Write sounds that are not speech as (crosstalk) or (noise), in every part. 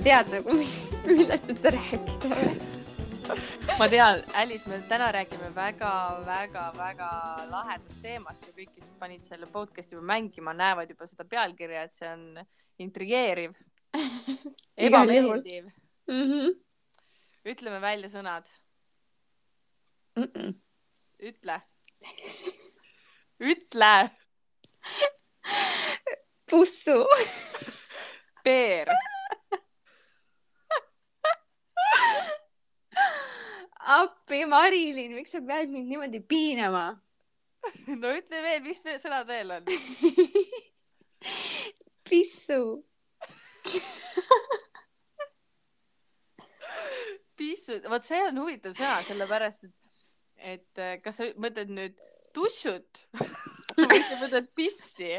sa tead nagu, millest üldse rääkida. ma tean, Alice, me täna räägime väga-väga-väga lahedast teemast ja kõik, kes panid selle podcast'i juba mängima, näevad juba seda pealkirja, et see on intrigeeriv, (laughs) ebameeldiv. Mhm. ütleme välja sõnad, ütle, ütle, pussu, peer, appi, Marilyn, miks sa pead mind niimoodi piinama? no ütle veel, mis veel sõnad veel on? (laughs) pissu, pissu, vot see on huvitav sõna, sellepärast et, et äh, kas sa mõtled nüüd tussut (laughs) või sa mõtled pissi?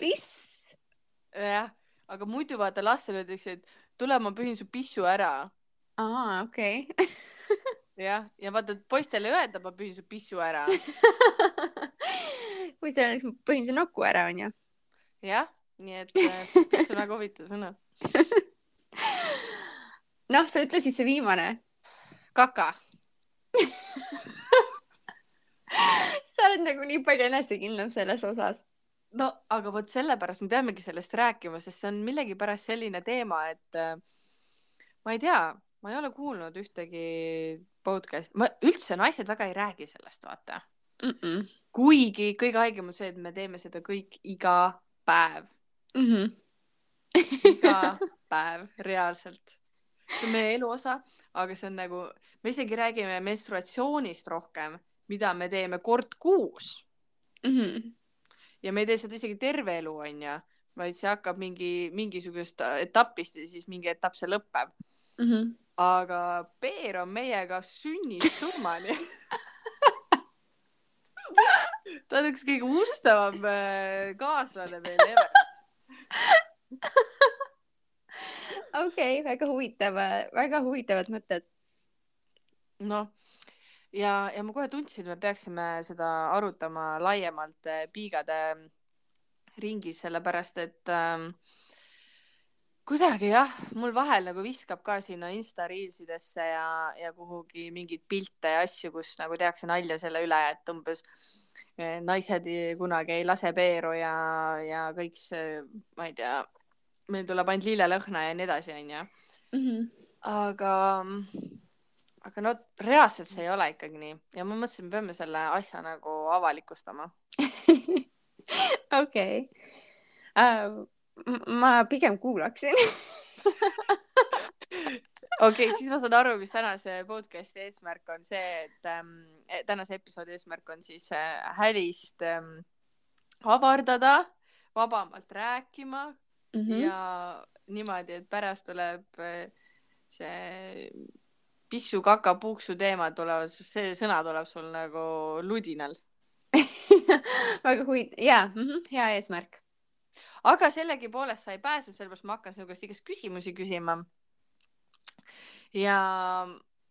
piss, jah, aga muidu vaata lastele öeldakse, et tule, ma pühin su pissu ära. aa, okei. jah, ja vaata, poistele ei öelda, ma pühin su pissu ära. (laughs) kui see on, siis ma põhin su nuku ära, onju. jah, nii et äh, piss on väga huvitav sõna. (laughs) noh, sa ütle siis see viimane. kaka, (laughs) sa oled nagu nii palju enesekindlam selles osas. No aga vot sellepärast me peamegi sellest rääkima, sest see on millegipärast selline teema, et äh, ma ei tea, ma ei ole kuulnud ühtegi podcast'i, ma üldse naised väga ei räägi sellest, vaata. Mm -mm. kuigi kõige haigem on see, et me teeme seda kõik iga päev, Mm -hmm. iga (laughs) päev reaalselt. see on meie elu osa, aga see on nagu, me isegi räägime menstruatsioonist rohkem, mida me teeme kord kuus Mm -hmm. Ja me ei tee seda isegi terve elu, onju, vaid see hakkab mingi, mingisugust etapist ja siis mingi etapp see lõpeb. Mm -hmm. aga Peer on meiega sünnist surmani. (laughs) ta on üks kõige ustavam äh, kaaslane meil ever. (laughs) okei okay,, väga huvitav, väga huvitavad mõtted. noh, ja, ja ma kohe tundsin, et me peaksime seda arutama laiemalt äh, piigade ringis, sellepärast et ähm, kuidagi jah, mul vahel nagu viskab ka sinna Insta Reelsidesse ja, ja kuhugi mingeid pilte ja asju, kus nagu tehakse nalja selle üle, et umbes eh, naised kunagi ei lase peeru ja, ja kõik see, ma ei tea, meil tuleb ainult lillelõhna ja nii edasi, onju. Mhm. aga, aga no reaalselt see ei ole ikkagi nii ja ma mõtlesin, me peame selle asja nagu avalikustama. (laughs) okei. ma pigem kuulaksin. (laughs) okei okay,, siis ma saan aru, mis tänase podcast'i eesmärk on see, et ähm, tänase episoodi eesmärk on siis äh, Hälist ähm, avardada, vabamalt rääkima mm -hmm. ja niimoodi, et pärast tuleb äh, see pissu, kaka, puuksu teema tulevad, see sõna tuleb sul nagu ludinal. (laughs) väga huvitav, jaa mm, -hmm. hea eesmärk. aga sellegipoolest sa ei pääse, sellepärast ma hakkan sinu käest igast küsimusi küsima. ja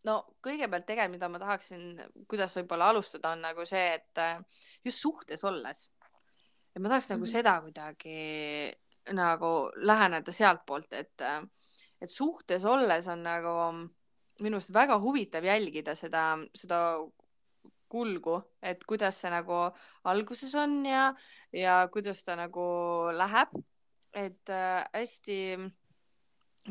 no kõigepealt tegelikult, mida ma tahaksin, kuidas võib-olla alustada, on nagu see, et äh, just suhtes olles, et ma tahaks nagu Mhm. seda kuidagi nagu läheneda sealtpoolt, et, et suhtes olles on nagu minu arust väga huvitav jälgida seda, seda kulgu, et kuidas see nagu alguses on ja, ja kuidas ta nagu läheb. et äh, hästi,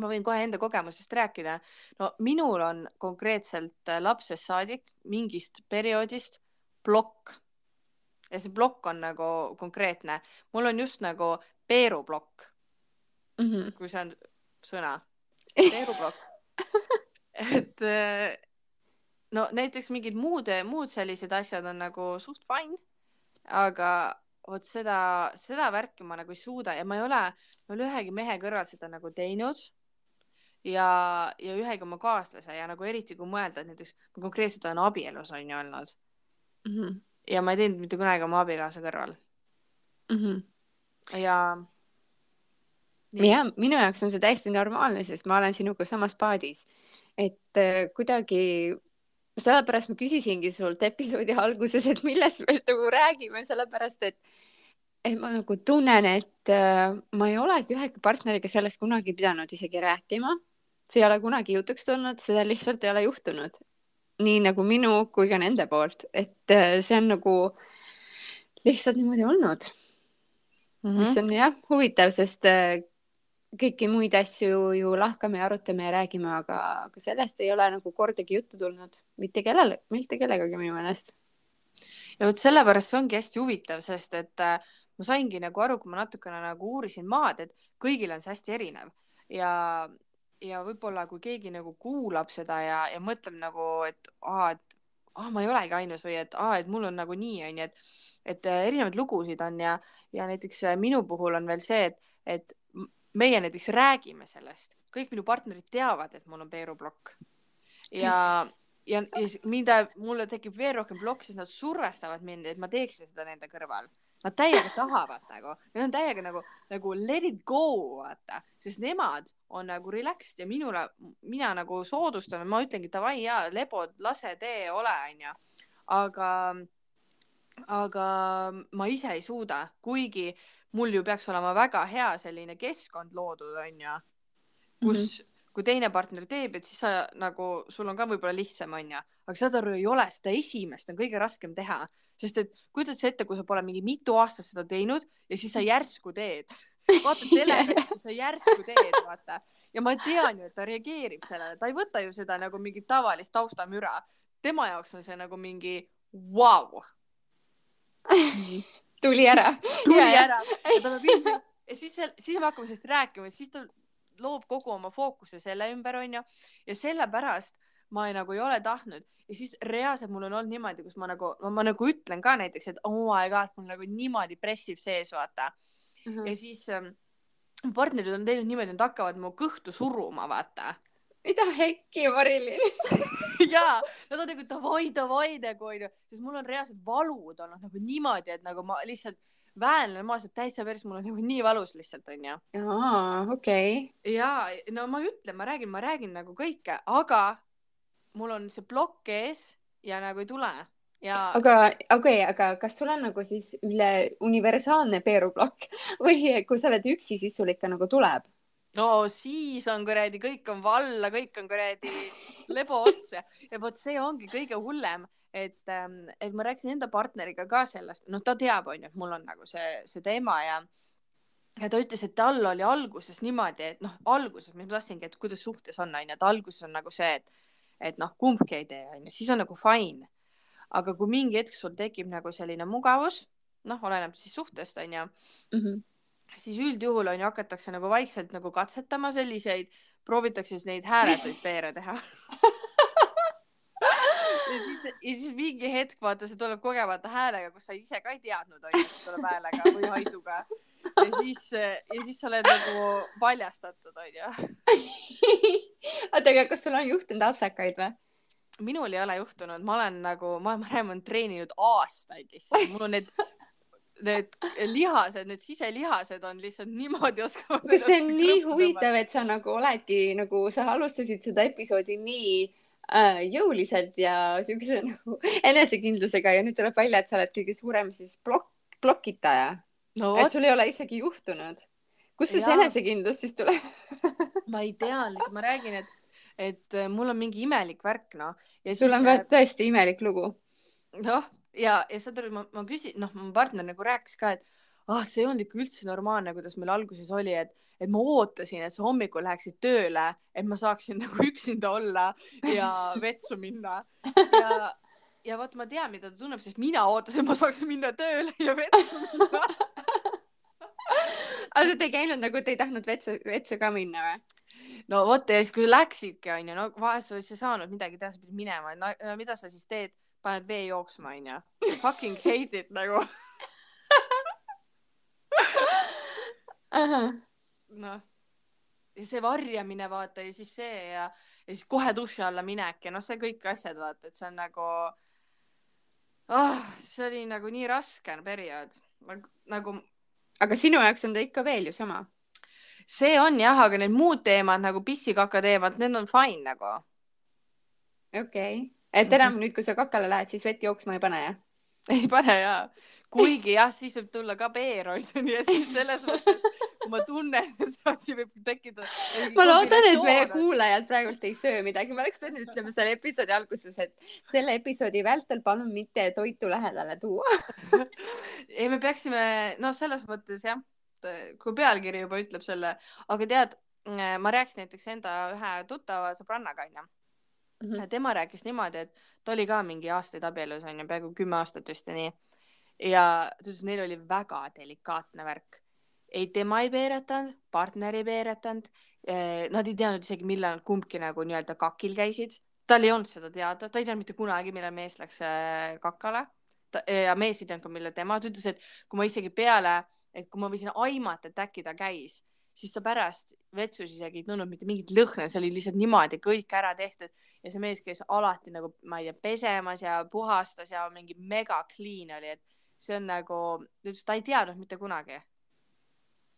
ma võin kohe enda kogemusest rääkida. no minul on konkreetselt äh, lapsest saadik mingist perioodist plokk ja see plokk on nagu konkreetne, mul on just nagu peeruplokk, mm. -hmm. kui see on sõna, (laughs) peeruplokk. (laughs) (laughs) et äh, no näiteks mingid muud, muud sellised asjad on nagu suht fine, aga vot seda, seda värki ma nagu ei suuda ja ma ei ole, ma ei ole ühegi mehe kõrval seda nagu teinud. ja, ja ühegi oma kaaslase ja nagu eriti kui mõelda, et näiteks ma konkreetselt olen abielus on ju olnud Mm -hmm. ja ma ei teinud mitte kunagi oma abikaasa kõrval Mm -hmm. ja. ja minu jaoks on see täiesti normaalne, sest ma olen sinuga samas paadis, et äh, kuidagi sellepärast ma küsisingi sult episoodi alguses, et millest me nagu räägime, sellepärast et et ma nagu tunnen, et äh, ma ei olegi ühegi partneriga sellest kunagi pidanud isegi rääkima. see ei ole kunagi jutuks tulnud, seda lihtsalt ei ole juhtunud. nii nagu minu kui ka nende poolt, et äh, see on nagu lihtsalt niimoodi olnud mm. -hmm. mis on jah huvitav, sest kõiki muid asju ju lahkame ja arutame ja räägime, aga, aga sellest ei ole nagu kordagi juttu tulnud mitte kellele, mitte kellegagi minu meelest. ja vot sellepärast see ongi hästi huvitav, sest et äh, ma saingi nagu aru, kui ma natukene nagu uurisin maad, et kõigil on see hästi erinev ja, ja võib-olla kui keegi nagu kuulab seda ja, ja mõtleb nagu, et aa, et aa, ma ei olegi ainus või et aa, et mul on nagu nii, onju, et, et äh, erinevaid lugusid on ja, ja näiteks äh, minu puhul on veel see, et, et meie näiteks räägime sellest, kõik minu partnerid teavad, et mul on peeruplokk ja ja, ja mind, mulle tekib veel rohkem plokk, sest nad survestavad mind, et ma teeksin seda nende kõrval. Nad täiega tahavad nagu, neil on täiega nagu, nagu let it go, vaata, sest nemad on nagu relaxed ja minule, mina nagu soodustan, ma ütlengi davai ja lebo, lase tee, ole, onju. aga, aga ma ise ei suuda, kuigi mul ju peaks olema väga hea selline keskkond loodud, onju, kus mm, -hmm kui teine partner teeb, et siis sa nagu, sul on ka võib-olla lihtsam, onju, aga saad aru, ei ole, seda esimest on kõige raskem teha, sest et kujutad sa ette, kui sa pole mingi mitu aastat seda teinud ja siis sa järsku teed, vaatad (laughs) telekat, siis sa järsku teed, vaata. ja ma tean ju, et ta reageerib sellele, ta ei võta ju seda nagu mingit tavalist taustamüra. tema jaoks on see nagu mingi vau wow. (laughs) tuli ära. (laughs) tuli ja, ära ja ta peab ja siis, siis me hakkame sellest rääkima, siis ta loob kogu oma fookuse selle ümber, onju. ja sellepärast ma ei, nagu ei ole tahtnud ja siis reaalselt mul on olnud niimoodi, kus ma nagu, ma nagu ütlen ka näiteks, et oh my god, mul nagu niimoodi pressib sees, vaata mm. -hmm. ja siis ähm, partnerid on teinud niimoodi, nad hakkavad mu kõhtu suruma, vaata. Mida hekki, Marilyn (laughs) ja, nad on nagu davai, davai nagu onju, sest mul on reaalselt valud olnud nagu niimoodi, et nagu ma lihtsalt väänlen maas, et täitsa päris, mul on nagu nii valus lihtsalt onju. aa, okei okay.. ja no ma ütlen, ma räägin, ma räägin nagu kõike, aga mul on see plokk ees ja nagu ei tule ja. aga okei okay,, aga kas sul on nagu siis üle universaalne peeruplokk (laughs) või kui sa oled üksi, siis sul ikka nagu tuleb? No siis on kuradi, kõik on valla, kõik on kuradi lebo ots ja, ja vot see ongi kõige hullem et, ähm, et ma rääkisin enda partneriga ka sellest, noh, ta teab, onju, et mul on nagu see, see teema ja ja ta ütles, et tal oli alguses niimoodi, et noh, alguses ma tahtsingi, et kuidas suhtes on, onju, et alguses on nagu see, et, et noh, kumbki ei tee, onju, siis on nagu fine. aga kui mingi hetk sul tekib nagu selline mugavus, noh, oleneb siis suhtest, onju mm, -hmm. Siis üldjuhul onju hakatakse nagu vaikselt nagu katsetama selliseid, proovitakse siis neid hääletuid (laughs) peere teha ja siis, ja siis mingi hetk vaata, see tuleb kogemata häälega, kus sa ise ka ei teadnud, onju, et see tuleb häälega või haisuga. ja siis, ja siis sa oled nagu paljastatud, onju. (laughs) oota, aga kas sul on juhtunud apsakaid või? minul ei ole juhtunud, ma olen nagu, ma olen treeninud aastaid lihtsalt, mul on need (laughs) need lihased, need siselihased on lihtsalt niimoodi oskavad. kas see on nii huvitav, et sa nagu oledki nagu sa alustasid seda episoodi nii äh, jõuliselt ja siukse nagu enesekindlusega ja nüüd tuleb välja, et sa oled kõige suurem siis plokk, plokitaja no,. et sul ei ole isegi juhtunud. kust sul see enesekindlus siis tuleb (laughs) ma ei tea, lihtsalt ma räägin, et, et äh, mul on mingi imelik värk, noh. sul on äh, tõesti imelik lugu. noh, ja, ja saad aru, ma, ma küsin, noh, mu partner nagu rääkis ka, et ah, see ei olnud ikka üldse normaalne, kuidas meil alguses oli, et et ma ootasin, et sa hommikul läheksid tööle, et ma saaksin (laughs) nagu üksinda olla ja vetsu minna. ja, ja vot ma tean, mida ta tunneb, sest mina ootasin, et ma saaksin minna tööle ja vetsu minna (laughs) aga te ei käinud nagu, te ei tahtnud vetsu, vetsu ka minna või? no vot ja siis, kui läksidki, onju, no vahest sa ei saanud midagi teha, sa pidid minema, no mida sa siis teed, paned vee jooksma, onju. (laughs) Fucking hate it nagu noh, ja see varjamine vaata ja siis see ja, ja siis kohe duši alla minek ja noh, see kõik asjad vaata, et see on nagu oh,, see oli nagu nii raske periood nagu. aga sinu jaoks on ta ikka veel ju sama? see on jah, aga need muud teemad nagu pissikaka teemad, need on fine nagu. okei okay., et enam mm -hmm. nüüd, kui sa kakale lähed, siis vett jooksma ei pane jah? ei pane jaa, kuigi jah, siis võib tulla ka B-roisoni ja siis selles mõttes, kui ma tunnen, et see asi võib tekkida. ma loodan, et meie kuulajad praegult ei söö midagi, ma oleks pidanud ütlema selle episoodi alguses, et selle episoodi vältel palun mitte toitu lähedale tuua (laughs) ei, me peaksime, noh, selles mõttes jah, kui pealkiri juba ütleb selle, aga tead, ma rääkisin näiteks enda ühe tuttava sõbrannaga onju mm. -hmm. tema rääkis niimoodi, et ta oli ka mingi aastaid abielus onju, peaaegu kümme aastat vist ja nii. ja ta ütles, et neil oli väga delikaatne värk. ei, tema ei peeretanud, partner ei peeretanud. Eh, nad ei teadnud isegi, millal nad kumbki nagu nii-öelda kakil käisid. tal ei olnud seda teada, ta ei teadnud mitte kunagi, millal mees läks eh, kakale. ja mees ei teadnud ka, millal tema, ta ütles, et kui ma isegi peale, et kui ma võisin aimata, et äkki ta käis siis ta pärast vetsus isegi ei tundnud mitte mingit lõhna, see oli lihtsalt niimoodi kõik ära tehtud ja see mees käis alati nagu, ma ei tea, pesemas ja puhastas ja mingi mega clean oli, et see on nagu, ta ütles, ta ei teadnud mitte kunagi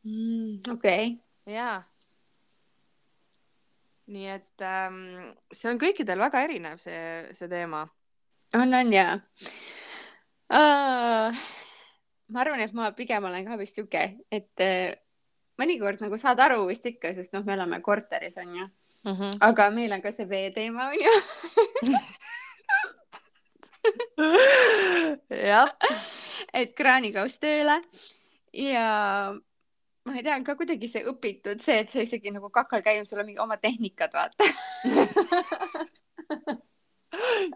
mm,. okei okay.. jaa. nii et ähm, see on kõikidel väga erinev, see, see teema. on, on jaa uh,. ma arvan, et ma pigem olen ka vist sihuke, et mõnikord nagu saad aru vist ikka, sest noh, me elame korteris onju mm. -hmm. aga meil on ka see veeteema onju jah. et kraanikauss tööle ja ma ei tea, on ka kuidagi see õpitud, see, et sa isegi nagu kakal käinud, sul on mingi oma tehnikad, vaata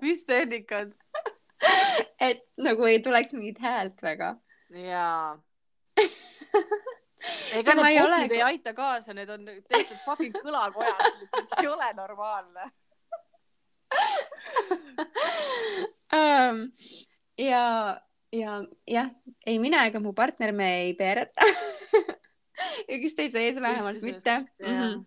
mis tehnikad? et nagu ei tuleks mingit häält väga. jaa ega need potid ole... ei aita kaasa, need on tehtud fucking kõlakojad, see ei ole normaalne um, ja, ja jah, ei mina ega mu partner, me ei peereta (laughs) üksteise ees vähemalt just, mitte. Mm -hmm.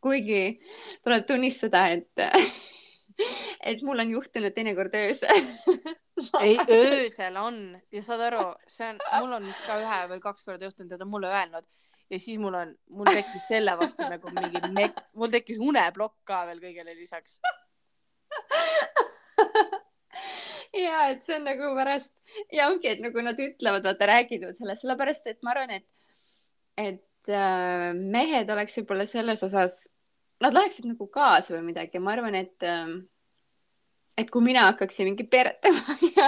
kuigi tuleb tunnistada, et (laughs) (laughs) et mul on juhtunud teinekord öösel (laughs) ei, öösel on. Ja saad aru, see on, mul on vist ka ühe või kaks korda juhtunud ta on mulle öelnud. Ja siis mul on, mul tekkis selle vastu nagu mingi mek-, mul tekkis uneplokk ka veel kõigele lisaks. (laughs) Ja et see on nagu pärast ja ongi, et nagu nad ütlevad, vaata räägivad sellest, sellepärast et ma arvan, et, et äh, mehed oleks võib-olla selles osas, nad läheksid nagu kaasa või midagi, ma arvan, et äh, et kui mina hakkaksin mingi peretama (laughs) ja,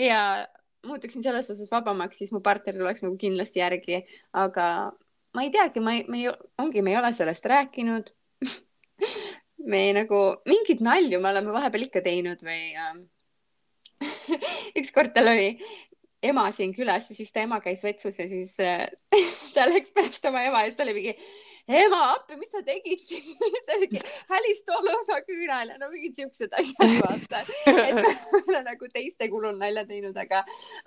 ja muutuksin selles osas vabamaks, siis mu partner tuleks nagu kindlasti järgi, aga ma ei teagi, ma ei, me ei, ongi, me ei ole sellest rääkinud. (laughs) Me ei, nagu mingit nalju me oleme vahepeal ikka teinud või äh, (laughs) ükskord tal oli ema siin külas ja siis ta ema käis vetsus ja siis äh, ta läks pärast oma ema ja siis ta oli mingi ema appi, mis sa tegid siin? (laughs) Hälis tolmuga küünal. Ja no mingid siuksed asjad vaata. et (laughs) me oleme nagu teiste kulul nalja teinud, aga,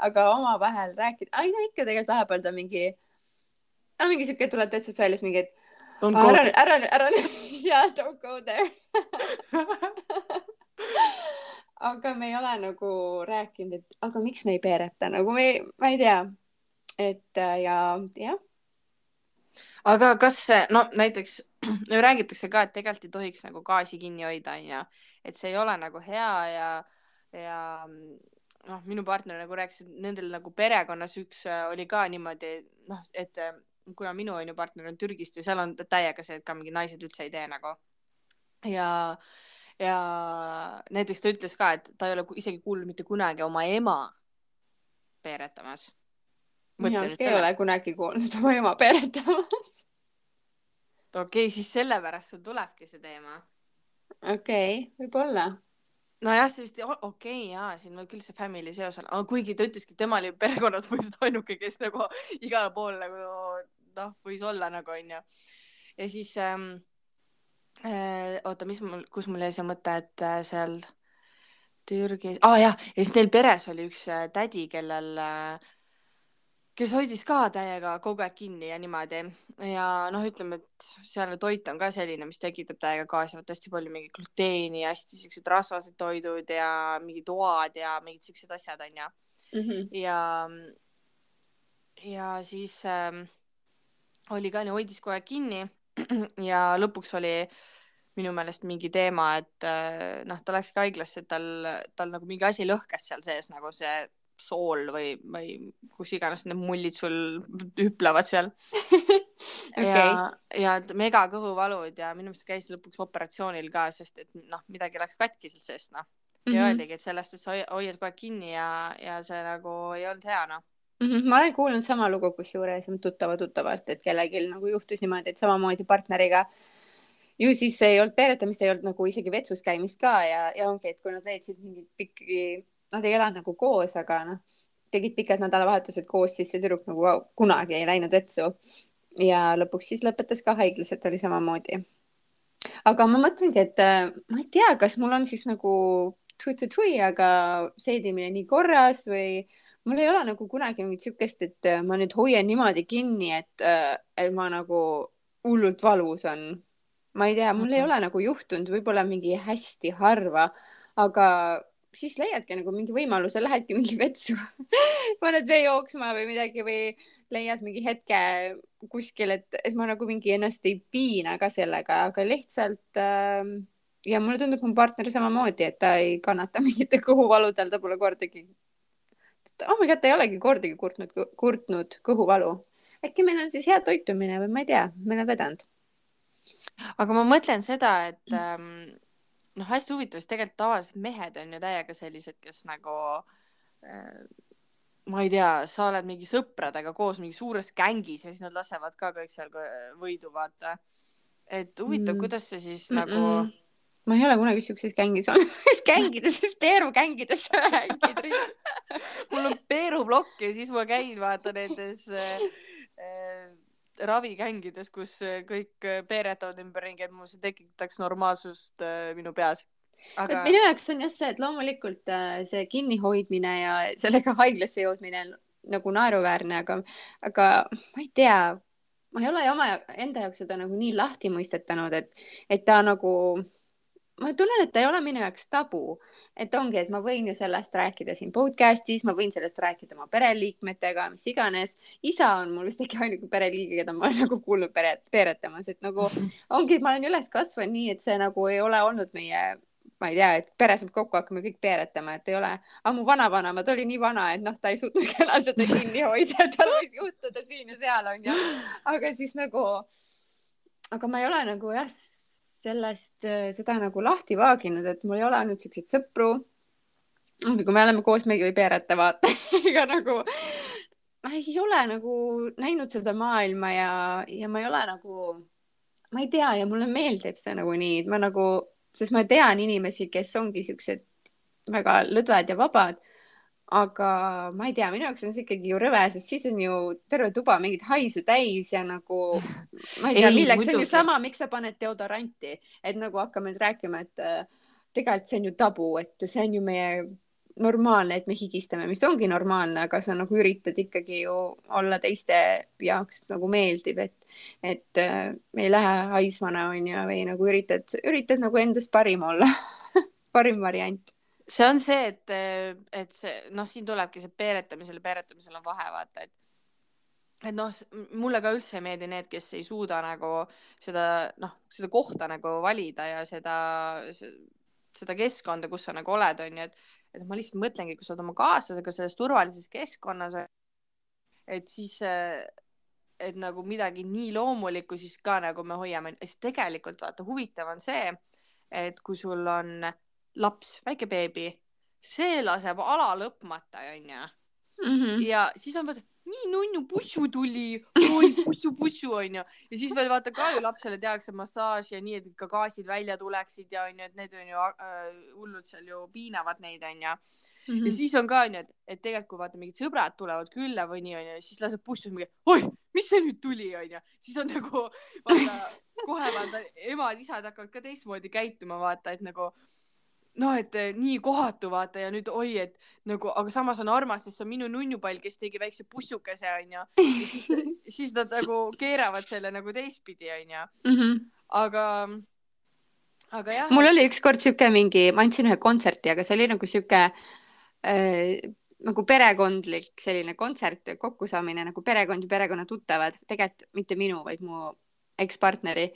aga omavahel rääkida, ai no ikka tegelikult vahepeal ta mingi, no mingi siuke tuleb täitsa väljas mingi, et ära, ära, ära, (laughs) jaa, don't go there. Aga me ei ole nagu rääkinud, et aga miks me ei peereta, nagu me, ma ei tea. et ja, jah aga kas no näiteks (clears throat) räägitakse ka, et tegelikult ei tohiks nagu gaasi kinni hoida, onju, et see ei ole nagu hea ja, ja noh, minu partner nagu rääkis, et nendel nagu perekonnas üks äh, oli ka niimoodi, noh, et äh, kuna minu onju partner on Türgist ja seal on täiega see, et ka mingi naised üldse ei tee nagu. Ja ja näiteks ta ütles ka, et ta ei ole isegi kuulnud mitte kunagi oma ema peeretamas mina vist ei ole kunagi kuulnud oma ema peretamas. (laughs) okei okay,, siis sellepärast sul tulebki see teema. okei okay,, võib-olla. nojah, see vist, okei okay, jaa, siin võib küll see family seos olla, aga kuigi ta ütleski, et tema oli perekonnas (laughs) põhimõtteliselt ainuke, kes nagu igal pool nagu noh, võis olla nagu onju. ja siis ähm, äh, oota, mis mul, kus mul jäi see mõte, et äh, seal Türgi ah,, jah, ja siis neil peres oli üks äh, tädi, kellel äh, kes hoidis ka täiega kogu aeg kinni ja niimoodi ja noh, ütleme, et sealne toit on ka selline, mis tekitab täiega kaasa hästi palju mingi gluteeni ja hästi siuksed rasvased toidud ja mingid toad ja mingid siuksed asjad onju mm. -hmm. ja, ja siis ähm, oli ka, hoidis kogu aeg kinni (clears throat) ja lõpuks oli minu meelest mingi teema, et äh, noh, ta läkski haiglasse, et tal, tal nagu mingi asi lõhkes seal sees nagu see sool või, või kus iganes need mullid sul hüplevad seal (laughs) okei, ja, ja et mega kõhuvalud ja minu meelest käis lõpuks operatsioonil ka, sest et noh, midagi läks katki sealt seest noh. Ja öeldigi, et sellest, et sa hoi- hoiad kogu aeg kinni ja, ja see nagu ei olnud hea noh. Mhm, ma olen kuulnud sama lugu kusjuures tuttava tuttavalt, et kellelgi nagu juhtus niimoodi, et samamoodi partneriga ju siis ei olnud peeretamist, ei olnud nagu isegi vetsus käimist ka ja, ja ongi, et kui nad veetsid mingit pikki, nad ei elanud nagu koos, aga noh, tegid pikad nädalavahetused koos, siis see tüdruk nagu kunagi ei läinud vetsu. ja lõpuks siis lõpetas ka haiglas, et oli samamoodi. aga ma mõtlengi, et äh, ma ei tea, kas mul on siis nagu tui-tui-tui, aga seedimine nii korras või mul ei ole nagu kunagi mingit siukest, et äh, ma nüüd hoian niimoodi kinni, et, et ma nagu hullult valus on. ma ei tea, mul ei Mhm. ole nagu juhtunud, võib-olla mingi hästi harva, aga siis leiadki nagu mingi võimaluse, lähedki mingi vetsu, (laughs) paned vee jooksma või midagi või leiad mingi hetke kuskil, et, et ma nagu mingi ennast ei piina ka sellega, aga lihtsalt äh, ja mulle tundub mu partner samamoodi, et ta ei kannata (laughs) mingite kõhuvaludel, ta pole kordagi, oh my god, ta ei olegi kordagi kurtnud, kurtnud kõhuvalu. äkki meil on siis hea toitumine või ma ei tea, meil on vedanud. aga ma mõtlen seda, et ähm, noh, hästi huvitav, sest tegelikult tavaliselt mehed on ju täiega sellised, kes nagu äh, ma ei tea, sa oled mingi sõpradega koos mingi suures gängis ja siis nad lasevad ka kõik seal võidu, vaata. et huvitav Mm. kuidas see siis Mm mm nagu ma ei ole kunagi siukses gängis olnud, (laughs) gängides, Speeru gängides räägid. (laughs) mul on peeruplokk ja siis ma käin vaata nendes äh, äh, ravigängides, kus äh, kõik äh, peeretavad ümberringi, et mul see tekitaks normaalsust äh, minu peas. aga minu jaoks on jah see, et loomulikult see kinnihoidmine ja sellega (laughs) haiglasse jõudmine on nagu naeruväärne, aga, aga ma ei tea, ma ei ole oma enda jaoks seda nagu nii lahti mõistetanud, et, et ta nagu, ma tunnen, et ta ei ole minu jaoks tabu, et ongi, et ma võin ju sellest rääkida siin podcast'is, ma võin sellest rääkida oma pereliikmetega, mis iganes. isa on mul vist äkki ainuke pereliige, keda ma olen nagu kuulnud pere, peeretamas, et nagu ongi, et ma olen üles kasvanud nii, et see nagu ei ole olnud meie ma ei tea, et pere saab kokku, hakkame kõik peeretama, et ei ole, aga mu vanavanemad oli nii vana, et noh, ta ei suutnudki (laughs) enam seda kinni hoida, tal võis juhtuda siin ja seal onju. aga siis nagu, aga ma ei ole nagu jah, sellest, seda nagu lahti vaaginud, et mul ei ole olnud siukseid sõpru. kui me oleme koos, me ei peereta, vaata, (laughs) ega nagu ma ei ole nagu näinud seda maailma ja, ja ma ei ole nagu, ma ei tea ja mulle meeldib see nagu nii, et ma nagu sest ma tean inimesi, kes ongi siuksed väga lõdved ja vabad. Aga ma ei tea, minu jaoks on see ikkagi ju rõve, sest siis on ju terve tuba mingit haisu täis ja nagu ma ei tea, milleks, see on ju sama, miks sa paned deodoranti, et nagu hakkame nüüd rääkima, et äh, tegelikult see on ju tabu, et see on ju meie normaalne, et me higistame, mis ongi normaalne, aga sa nagu üritad ikkagi ju olla teiste jaoks nagu meeldiv, et et äh, me ei lähe haisvana onju või nagu üritad, üritad nagu endast parim olla. (laughs) Parim variant. See on see, et, et see noh, siin tulebki see peeretamisel ja peeretamisel on vahe, vaata, et et noh, mulle ka üldse ei meeldi need, kes ei suuda nagu seda noh, seda kohta nagu valida ja seda, seda keskkonda, kus sa nagu oled, onju, et et ma lihtsalt mõtlengi, kui sa oled oma kaaslasega selles turvalises keskkonnas, et siis äh, et nagu midagi nii loomulikku siis ka nagu me hoiame, siis tegelikult vaata huvitav on see, et kui sul on laps, väike beebi, see laseb ala lõpmata, onju. Mhm. ja siis on vaata, nii nunnu pussu tuli, oi pussu, pussu onju. ja siis veel vaata ka ju lapsele tehakse massaaži ja nii, et ka gaasid välja tuleksid ja onju, et need on ju äh, hullult seal ju piinavad neid onju. Mhm. ja siis on ka onju, et, et tegelikult kui vaata mingid sõbrad tulevad külla või nii onju, siis laseb pussus mingi, oi, mis see nüüd tuli onju, siis on nagu vaata kohe vaata emad-isad hakkavad ka teistmoodi käituma, vaata, et nagu noh, et eh, nii kohatu vaata ja nüüd oi, et nagu, aga samas on armas, sest see on minu nunnupall, kes tegi väikse pussukese onju siis, (laughs) siis nad nagu keeravad selle nagu teistpidi onju, Mhm. aga, aga jah. mul oli ükskord sihuke mingi, ma andsin ühe kontserti, aga see oli nagu sihuke äh, nagu perekondlik selline kontsert, kokkusaamine nagu perekond ja perekonna tuttavad, tegelikult mitte minu, vaid mu ekspartneri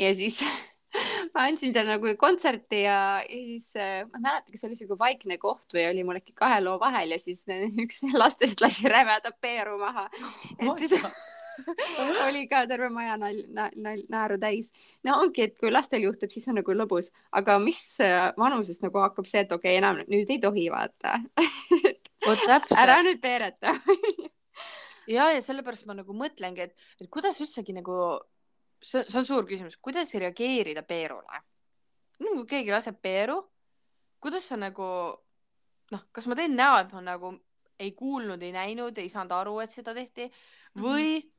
ja siis (laughs) (laughs) ma andsin seal nagu kontserti ja, ja siis äh, ma ei mäleta, kas oli siuke vaikne koht või oli mul äkki kahe loo vahel ja siis (laughs) üks lastest lasi rämeda peeru maha. et siis (laughs) oli ka terve maja nal-, nal-, naeru täis. no ongi, et kui lastel juhtub, siis on nagu lõbus, aga mis äh, vanusest nagu hakkab see, et okei okay,, enam nüüd ei tohi vaata ära nüüd peereta ja, ja sellepärast ma nagu mõtlengi, et, et kuidas üldsegi nagu see, see on suur küsimus, kuidas reageerida Peerule? nagu keegi laseb Peeru, kuidas sa nagu noh, kas ma teen näo, et ma nagu ei kuulnud, ei näinud, ei saanud aru, et seda tehti või mm -hmm.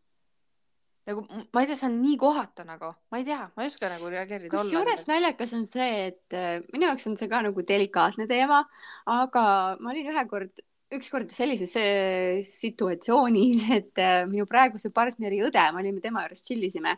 nagu ma ei tea, see on nii kohatu nagu, ma ei tea, ma ei oska nagu reageerida. kusjuures naljakas on see, et äh, minu jaoks on see ka nagu delikaatne teema, aga ma olin ühe kord ükskord sellises äh, situatsioonis, et äh, minu praeguse partneri õde, me olime tema juures, tšillisime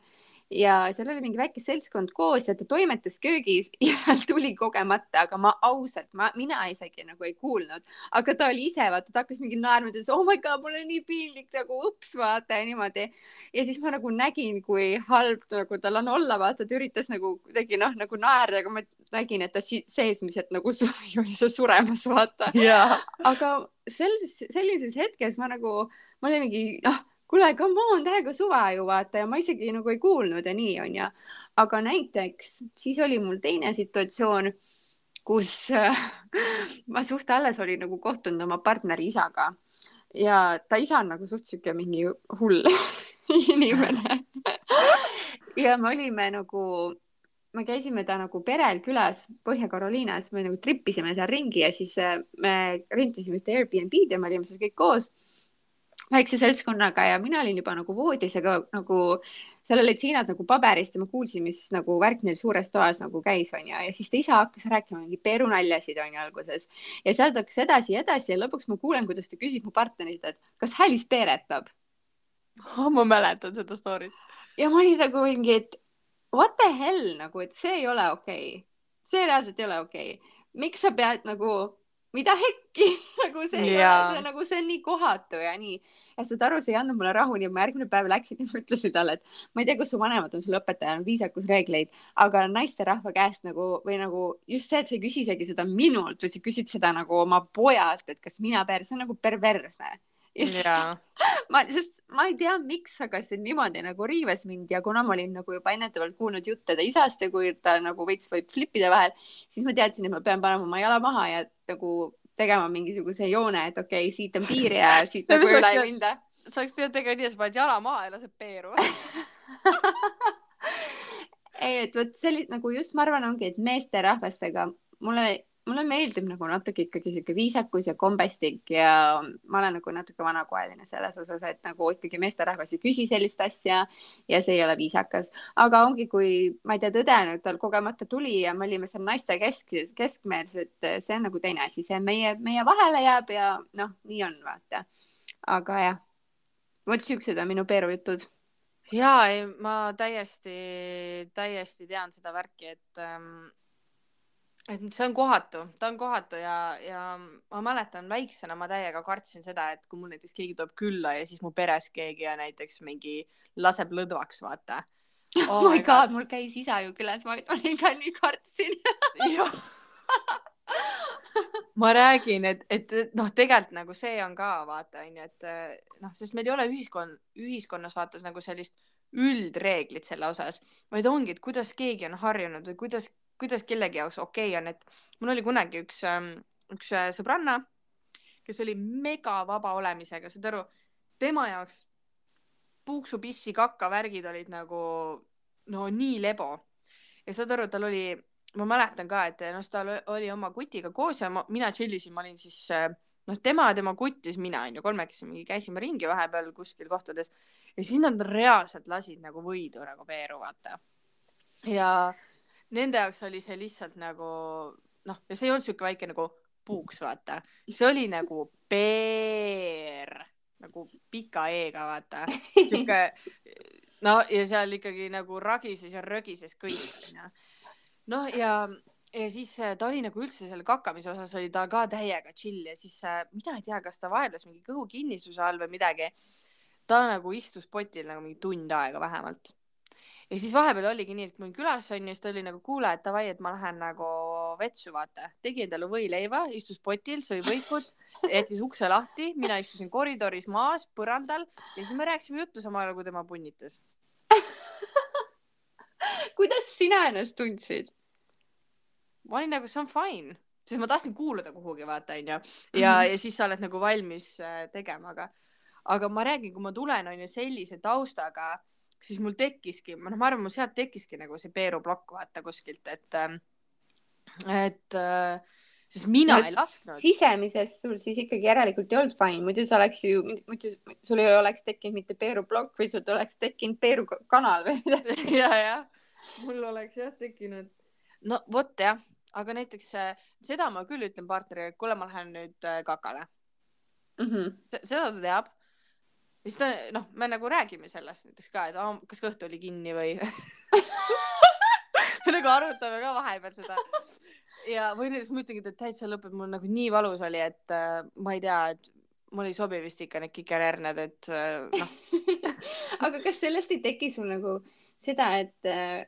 ja seal oli mingi väike seltskond koos ja ta toimetas köögis (laughs) ja seal tuli kogemata, aga ma ausalt, ma, mina isegi nagu ei kuulnud, aga ta oli ise, vaata, ta hakkas mingi naerma, ta ütles, oh my god, mul on nii piinlik nagu ups, vaata ja niimoodi. ja siis ma nagu nägin, kui halb nagu tal on olla, vaata, ta üritas nagu kuidagi noh, nagu naerda, aga ma nägin, et ta seesmiselt nagu (laughs) oli seal suremas, vaata. Yeah.. aga sellises, sellises hetkes ma nagu, ma olin mingi, ah kuule, come on, täiega suva ju vaata ja ma isegi nagu ei kuulnud ja nii onju. aga näiteks siis oli mul teine situatsioon, kus (laughs) ma suht alles olin nagu kohtunud oma partneri isaga. Ja ta isa on nagu suht sihuke mingi hull (laughs) inimene. (laughs) Ja me olime nagu, me käisime ta nagu perel külas Põhja-Carolinas, me nagu tripisime seal ringi ja siis äh, me rentisime ühte Airbnb-d ja me olime seal kõik koos väikse seltskonnaga ja mina olin juba nagu voodis, aga nagu seal olid seinad nagu paberist ja ma kuulsin, mis nagu värk neil suures toas nagu käis, onju, ja siis ta isa hakkas rääkima mingeid perunaljasid onju alguses ja sealt hakkas edasi ja edasi ja lõpuks ma kuulen, kuidas ta küsib mu partnerilt, et kas Hälis peeretab oh,. (laughs) ma mäletan seda story't. ja ma olin nagu mingi, et what the hell nagu, et see ei ole okei okay., see reaalselt ei ole okei okay. miks sa pead nagu mida hekki (laughs) nagu see ei ole, see nagu, see on nii kohatu ja nii. ja saad aru, see ei andnud mulle rahu, nii et ma järgmine päev läksin (laughs) ja ütlesin talle, et ma ei tea, kas su vanemad on sulle õpetanud viisakusreegleid, aga naisterahva käest nagu või nagu just see, et sa ei küsi isegi seda minult, vaid sa küsid seda nagu oma pojalt, et kas mina per-, see on nagu perversne ja (laughs) ma, sest ma ei tea, miks, aga see niimoodi nagu riives mind ja kuna ma olin nagu juba ennetavalt kuulnud jutte ta isast ja kui ta nagu veits võib flipida vahel, siis ma teadsin, et ma pean panema oma jala maha ja nagu tegema mingisuguse joone, et okei okay,, siit on piir ja (laughs) siit nagu üle ei minda. sa oleks pidanud tegema nii, et sa paned jala maha ja lased peeru (laughs) ei, et vot sellist nagu just ma arvan, ongi, et meesterahvastega mulle mulle meeldib nagu natuke ikkagi sihuke viisakus ja kombestik ja ma olen nagu natuke vanakoeline selles osas, et nagu ikkagi meesterahvas ei küsi sellist asja ja see ei ole viisakas. aga ongi, kui ma ei tea, tõde nüüd tal kogemata tuli ja me olime seal naiste kesk, keskmees, et see on nagu teine asi, see meie, meie vahele jääb ja noh, nii on, vaata. aga jah, vot siuksed on minu peerujutud ja ei, ma täiesti, täiesti tean seda värki, et ähm et see on kohatu, ta on kohatu ja, ja ma mäletan väiksena ma täiega kartsin seda, et kui mul näiteks keegi tuleb külla ja siis mu peres keegi ja näiteks mingi laseb lõdvaks, vaata (laughs) oh. oh my god, god., mul käis isa ju külas, ma olin ka nii kartsin ma räägin, et, et noh, tegelikult nagu see on ka vaata onju, et noh, sest meil ei ole ühiskond, ühiskonnas vaata nagu sellist üldreeglit selle osas, vaid ongi, et kuidas keegi on harjunud või kuidas kuidas kellegi jaoks okei okay on, et mul oli kunagi üks, ähm, üks äh, sõbranna, kes oli mega vaba olemisega, saad aru, tema jaoks puuksu, pissi, kaka värgid olid nagu no nii lebo. ja saad aru, tal oli, ma mäletan ka, et noh, ta oli oma kutiga koos ja ma, mina chill isin, ma olin siis äh, noh, tema, tema kutt ja siis mina onju, kolmekesi mingi käisime ringi vahepeal kuskil kohtades ja siis nad reaalselt lasid nagu võidu nagu peeru, vaata. ja nende jaoks oli see lihtsalt nagu noh, ja see ei olnud siuke väike nagu puuks, vaata, see oli nagu peer, nagu pika E-ga, vaata, siuke no ja seal ikkagi nagu ragises ja rögises kõik onju. noh, ja, ja siis äh, ta oli nagu üldse selle kakamise osas oli ta ka täiega chill ja siis äh, mina ei tea, kas ta vaevles mingi kõhukinnisuse all või midagi. ta nagu istus potil nagu mingi tund aega vähemalt ja siis vahepeal oligi nii, et olin külas onju, siis ta oli nagu kuule, et davai, et ma lähen nagu vetsu, vaata. tegi endale võileiva, istus potil, sõi võikud, jättis ukse lahti, mina istusin koridoris maas, põrandal ja siis me rääkisime juttu samal ajal, kui tema punnitas (laughs) kuidas sina ennast tundsid? ma olin nagu, see on fine, sest ma tahtsin kuuluda kuhugi, vaata onju. ja mm, -hmm. ja siis sa oled nagu valmis äh, tegema, aga, aga ma räägin, kui ma tulen onju sellise taustaga, siis mul tekkiski, noh, ma arvan, mul sealt tekkiski nagu see peeruplokk vaata kuskilt, et, äh, et äh, sest mina no, ei lasknud. sisemises sul siis ikkagi järelikult ei olnud fine, muidu sa oleks ju, muidu sul ei oleks tekkinud mitte peeruplokk või sul oleks tekkinud peerukanal või (laughs) midagi ja, jah, mul oleks jah tekkinud. no vot jah, aga näiteks äh, seda ma küll ütlen partnerile, et kuule, ma lähen nüüd äh, kakale mm. -hmm. seda ta teab. Ja siis ta, noh, me nagu räägime sellest näiteks ka, et oh, kas kõht oli kinni või (laughs) me nagu arutame ka vahepeal seda. ja, või näiteks ma ütlengi, et täitsa lõpeb, mul nagu nii valus oli, et äh, ma ei tea, et mul ei sobi vist ikka need kikerherned, et äh, noh (laughs) aga kas sellest ei teki sul nagu seda, et äh,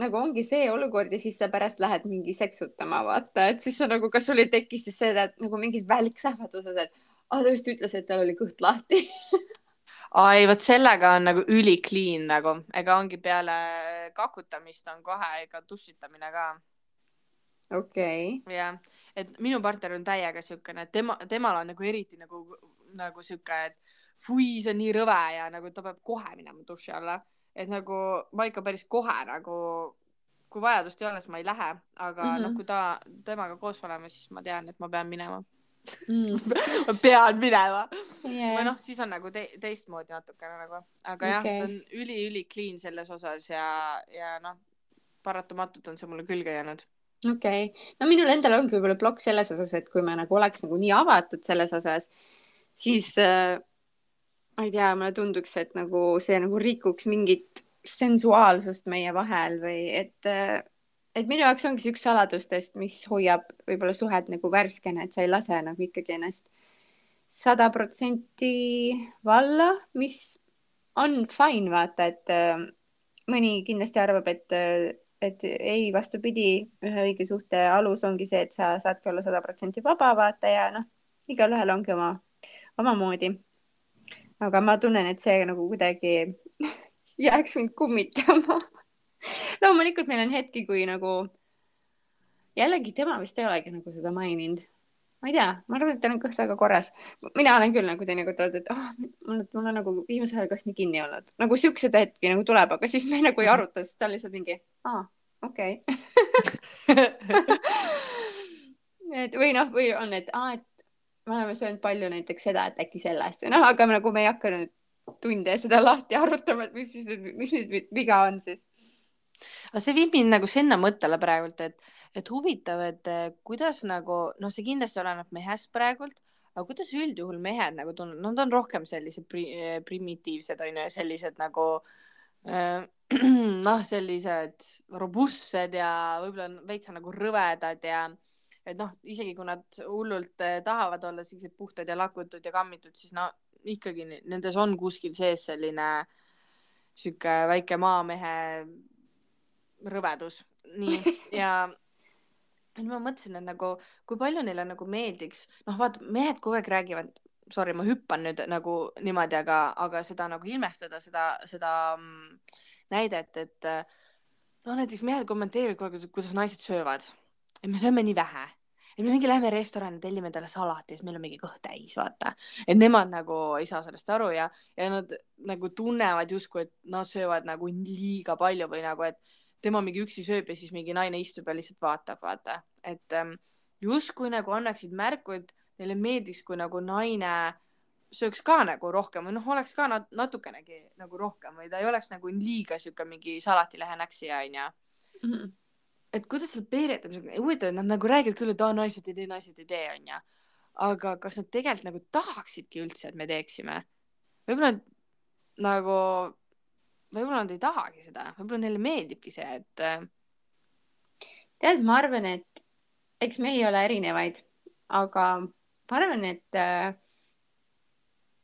nagu ongi see olukord ja siis sa pärast lähed mingi seksutama, vaata, et siis sa nagu, kas sul ei teki siis seda, et nagu mingid välksähvatused, et aa, ta just ütles, et tal oli kõht lahti. Ai, vot sellega on nagu üli clean nagu, ega ongi peale kakutamist on kohe ega dušitamine ka. okei. Okay.. jah, et minu partner on täiega siukene, tema, temal on nagu eriti nagu, nagu siuke, et fui, see on nii rõve ja nagu ta peab kohe minema duši alla. Et nagu ma ikka päris kohe nagu, kui vajadust ei ole, siis ma ei lähe, aga mm -hmm. noh, kui ta, temaga koos oleme, siis ma tean, et ma pean minema mm. (laughs) ma pean minema yeah.. või noh, siis on nagu te teistmoodi natukene nagu, aga okay. jah, ta on üli-üli clean selles osas ja, ja noh, paratamatult on see mulle külge jäänud okei okay., no minul endal ongi võib-olla plokk selles osas, et kui me nagu oleks nagu nii avatud selles osas, siis äh, ma ei tea, mulle tunduks, et nagu see nagu rikuks mingit sensuaalsust meie vahel või et, et minu jaoks ongi see üks saladustest, mis hoiab võib-olla suhet nagu värskena, et sa ei lase nagu ikkagi ennast sada protsenti valla, mis on fine, vaata, et äh, mõni kindlasti arvab, et, et ei, vastupidi, ühe õige suhte alus ongi see, et sa saadki olla sada protsenti vaba, vaata ja noh, igalühel ongi oma, omamoodi. Aga ma tunnen, et see nagu kuidagi (laughs) jääks mind kummitama loomulikult meil on hetki, kui nagu jällegi tema vist ei olegi nagu seda maininud. ma ei tea, ma arvan, et tal on kõht väga korras. mina olen küll nagu teinekord öelnud, et oh, mul, mul on nagu viimasel ajal kõht nii kinni olnud, nagu siukseid hetki nagu tuleb, aga siis me nagu ei aruta, sest ta lihtsalt mingi, aa, okei okay. (laughs) et või noh, või on, et aa, et me oleme söönud palju näiteks seda, et äkki sellest või noh, aga nagu me ei hakka nüüd tunde seda lahti arutama, et mis siis, mis nüüd viga on siis. Aga see viib mind nagu sinna mõttele praegult, et, et huvitav, et eh, kuidas nagu noh, see kindlasti oleneb mehest praegult, aga kuidas üldjuhul mehed nagu tunnevad, nad on rohkem sellised pri, eh, primitiivsed onju ja sellised nagu äh, (clears throat) noh, sellised robustsed ja võib-olla veitsa nagu rõvedad ja et noh, isegi kui nad hullult tahavad olla siuksed puhtad ja lakutud ja kammitud, siis no ikkagi nendes on kuskil sees selline sihuke väike maamehe rõvedus. nii, (laughs) ja nüüd ma mõtlesin, et nagu kui palju neile nagu meeldiks, noh, vaata, mehed kogu aeg räägivad, sorry, ma hüppan nüüd nagu niimoodi, aga, aga seda nagu ilmestada, seda, seda mm, näidet, et noh, näiteks mehed kommenteerivad kogu aeg, kuidas naised söövad et me sööme nii vähe et me mingi lähme restorani, tellime endale salati, siis meil on mingi kõht täis, vaata. et nemad nagu ei saa sellest aru ja, ja nad nagu tunnevad justkui, et nad söövad nagu liiga palju või nagu, et tema mingi üksi sööb ja siis mingi naine istub ja lihtsalt vaatab, vaata. et ähm, justkui nagu annaksid märku, et neile meeldiks, kui nagu naine sööks ka nagu rohkem või noh, oleks ka nat natukenegi nagu rohkem või ta ei oleks nagu liiga sihuke mingi salatilehe näksija onju mm. -hmm et kuidas seal peeretamisega, huvitav, et nad nagu räägivad küll, et aa, naised ei tee, naised ei tee, onju. aga kas nad tegelikult nagu tahaksidki üldse, et me teeksime? võib-olla nagu, võib-olla nad ei tahagi seda, võib-olla neile meeldibki see, et. Äh, tead, ma arvan, et eks mehi ole erinevaid, aga ma arvan, et äh,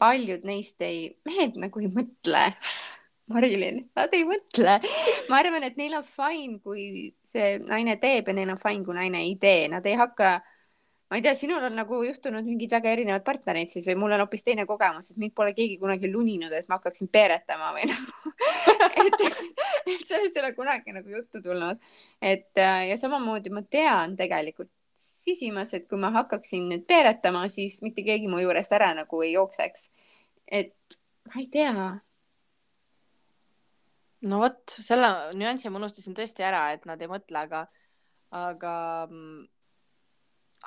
paljud neist ei, mehed nagu ei mõtle (laughs) Marilyn, nad ei mõtle. ma arvan, et neil on fine, kui see naine teeb ja neil on fine, kui naine ei tee, nad ei hakka ma ei tea, sinul on nagu juhtunud mingid väga erinevad partnerid siis või mul on hoopis teine kogemus, et mind pole keegi kunagi luninud, et ma hakkaksin peeretama või nagu (laughs) et, et sellest ei ole kunagi nagu juttu tulnud. et ja samamoodi ma tean tegelikult sisimas, et kui ma hakkaksin nüüd peeretama, siis mitte keegi mu juurest ära nagu ei jookseks. et ma ei tea. no vot, selle nüansi ma unustasin tõesti ära, et nad ei mõtle, aga, aga mm,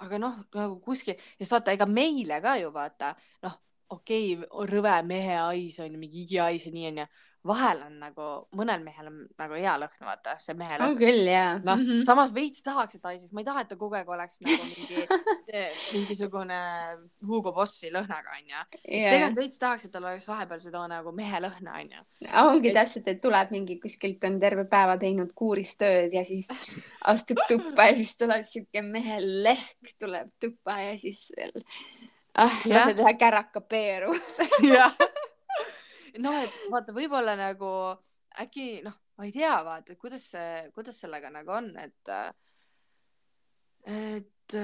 aga noh, nagu kuskil, sest vaata, ega meile ka ju vaata, noh, okei okay,, rõve mehe hais on mingi igihais ja nii onju, vahel on nagu, mõnel mehel on nagu hea lõhn, vaata, see mehe lõhn. on küll, jaa. noh mm -hmm., samas veits tahaks, et haiseks, ma ei taha, et ta kogu aeg oleks nagu (laughs) mingi mingisugune Hugo Bossi lõhnaga, onju. tegelikult veits tahaks, et tal oleks vahepeal seda nagu mehe lõhna, onju. ongi et... täpselt, et tuleb mingi kuskilt on terve päeva teinud kuuristööd ja siis astub tuppa ja siis tuleb siuke mehe lehk tuleb tuppa ja siis ah, lased ühe käraka peeru (laughs) jah noh, et vaata, võib-olla nagu äkki noh, ma ei tea, vaata, kuidas see, kuidas sellega nagu on, et, et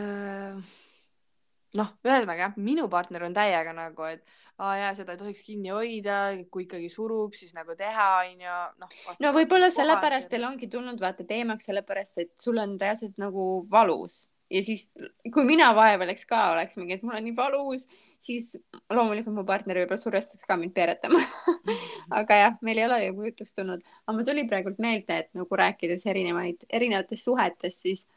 noh, ühesõnaga jah, minu partner on täiega nagu, et aa jaa, seda ei tohiks kinni hoida, kui ikkagi surub, siis nagu teha, onju. noh, no võib-olla sellepärast teil ongi tulnud vaata teemaks, sellepärast et sul on reaalselt nagu valus ja siis, kui mina vaevaleks ka, oleks mingi, et mul on nii valus, siis loomulikult mu partner võib-olla survestaks ka mind peeretama aga jah, meil ei ole ju jutuks tulnud, aga mul tuli praegult meelde, et nagu rääkides erinevaid, erinevatest suhetest, siis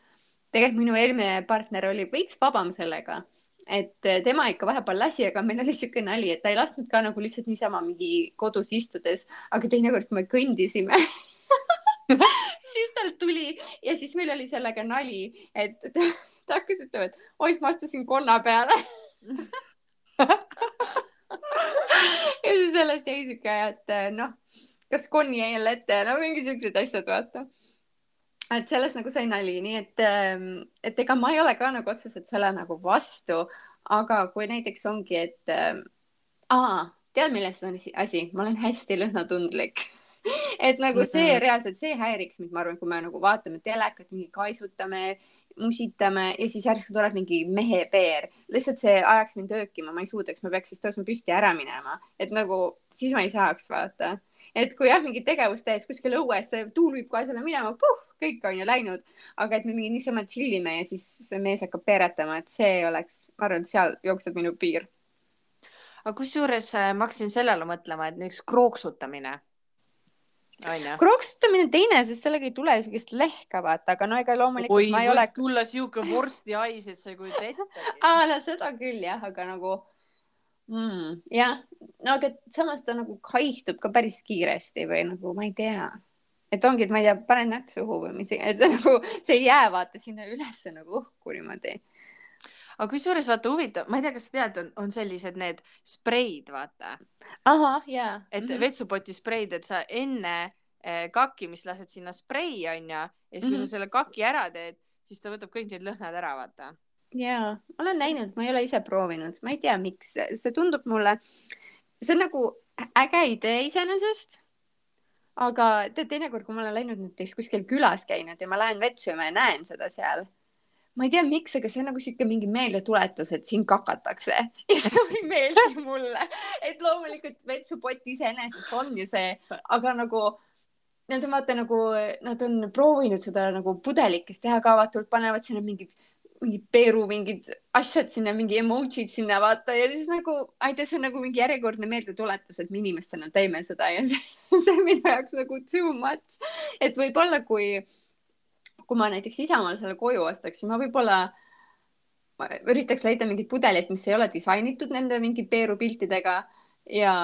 tegelikult minu eelmine partner oli veits vabam sellega, et tema ikka vahepeal lasi, aga meil oli niisugune nali, et ta ei lasknud ka nagu lihtsalt niisama mingi kodus istudes, aga teinekord, kui me kõndisime (laughs) siis tal tuli ja siis meil oli sellega nali, et (laughs) ta (laughs) hakkas ütlema, et oih, ma astusin konna peale ja siis sellest jäi siuke, et noh, kas konn jäi jälle ette, no mingi siuksed asjad, vaata. et sellest nagu sai nali, nii et, et ega ma ei ole ka nagu otseselt selle nagu vastu, aga kui näiteks ongi, et äh, aa, tead, milles on asi, ma olen hästi lõhnatundlik (laughs) (laughs) et nagu see reaalselt, see häiriks mind, ma arvan, kui me nagu vaatame telekat, mingi kaisutame, musitame ja siis järsku tuleb mingi mehepeer, lihtsalt see ajaks mind öökima, ma ei suudaks, ma peaks siis tõusma püsti ära minema, et nagu siis ma ei saaks vaata, et kui jah, mingit tegevust tehes kuskil õues, tuul viib kohe selle minema, kõik on ju läinud, aga et me mingi niisama chill ime ja siis see mees hakkab peeretama, et see oleks, ma arvan, et seal jookseb minu piir. aga kusjuures äh, ma hakkasin sellele mõtlema, et näiteks krooksutamine kroksutamine teine, sest sellega ei tule siukest lehka, vaata, aga no ega loomulikult Oi, ma ei ole. tulla siuke vorstihais, et sa ei kujuta ette. (laughs) aa, no seda küll jah, aga nagu mm, jah, no aga samas ta nagu haistub ka päris kiiresti või nagu ma ei tea, et ongi, et ma ei tea, panen nätt suhu või mis iganes, (laughs) nagu, see ei jää vaata sinna ülesse nagu õhku niimoodi aga kusjuures vaata huvitav, ma ei tea, kas sa tead, on sellised need spreid, vaata. ahah, jaa. et mm -hmm. vetsupoti spreid, et sa enne eh, kakkimist lased sinna sprei onju ja siis, kui mm -hmm. sa selle kaki ära teed, siis ta võtab kõik need lõhnad ära, vaata. jaa, ma olen näinud, ma ei ole ise proovinud, ma ei tea, miks, see tundub mulle, see on nagu äge idee iseenesest aga tead, teinekord, kui ma olen läinud näiteks kuskil külas käinud ja ma lähen vetsu ja ma näen seda seal ma ei tea, miks, aga see on nagu sihuke mingi meeldetuletus, et siin kakatakse. (laughs) Ja see ei meeldi mulle, et loomulikult vetsupott iseenesest on ju see, aga nagu nad on vaata nagu, nad on proovinud seda nagu pudelikes teha ka, vaata, panevad sinna mingid, mingid peeru, mingid asjad sinna, mingi emotsid sinna vaata. Ja siis nagu, ma ei tea, see on nagu mingi järjekordne meeldetuletus, et me inimestena teeme seda. Ja see, (laughs) see on minu jaoks nagu too much, et võib-olla kui kui ma näiteks isamaal selle koju ostaksin, ma võib-olla üritaks leida mingit pudelit, mis ei ole disainitud nende mingi peerupiltidega ja,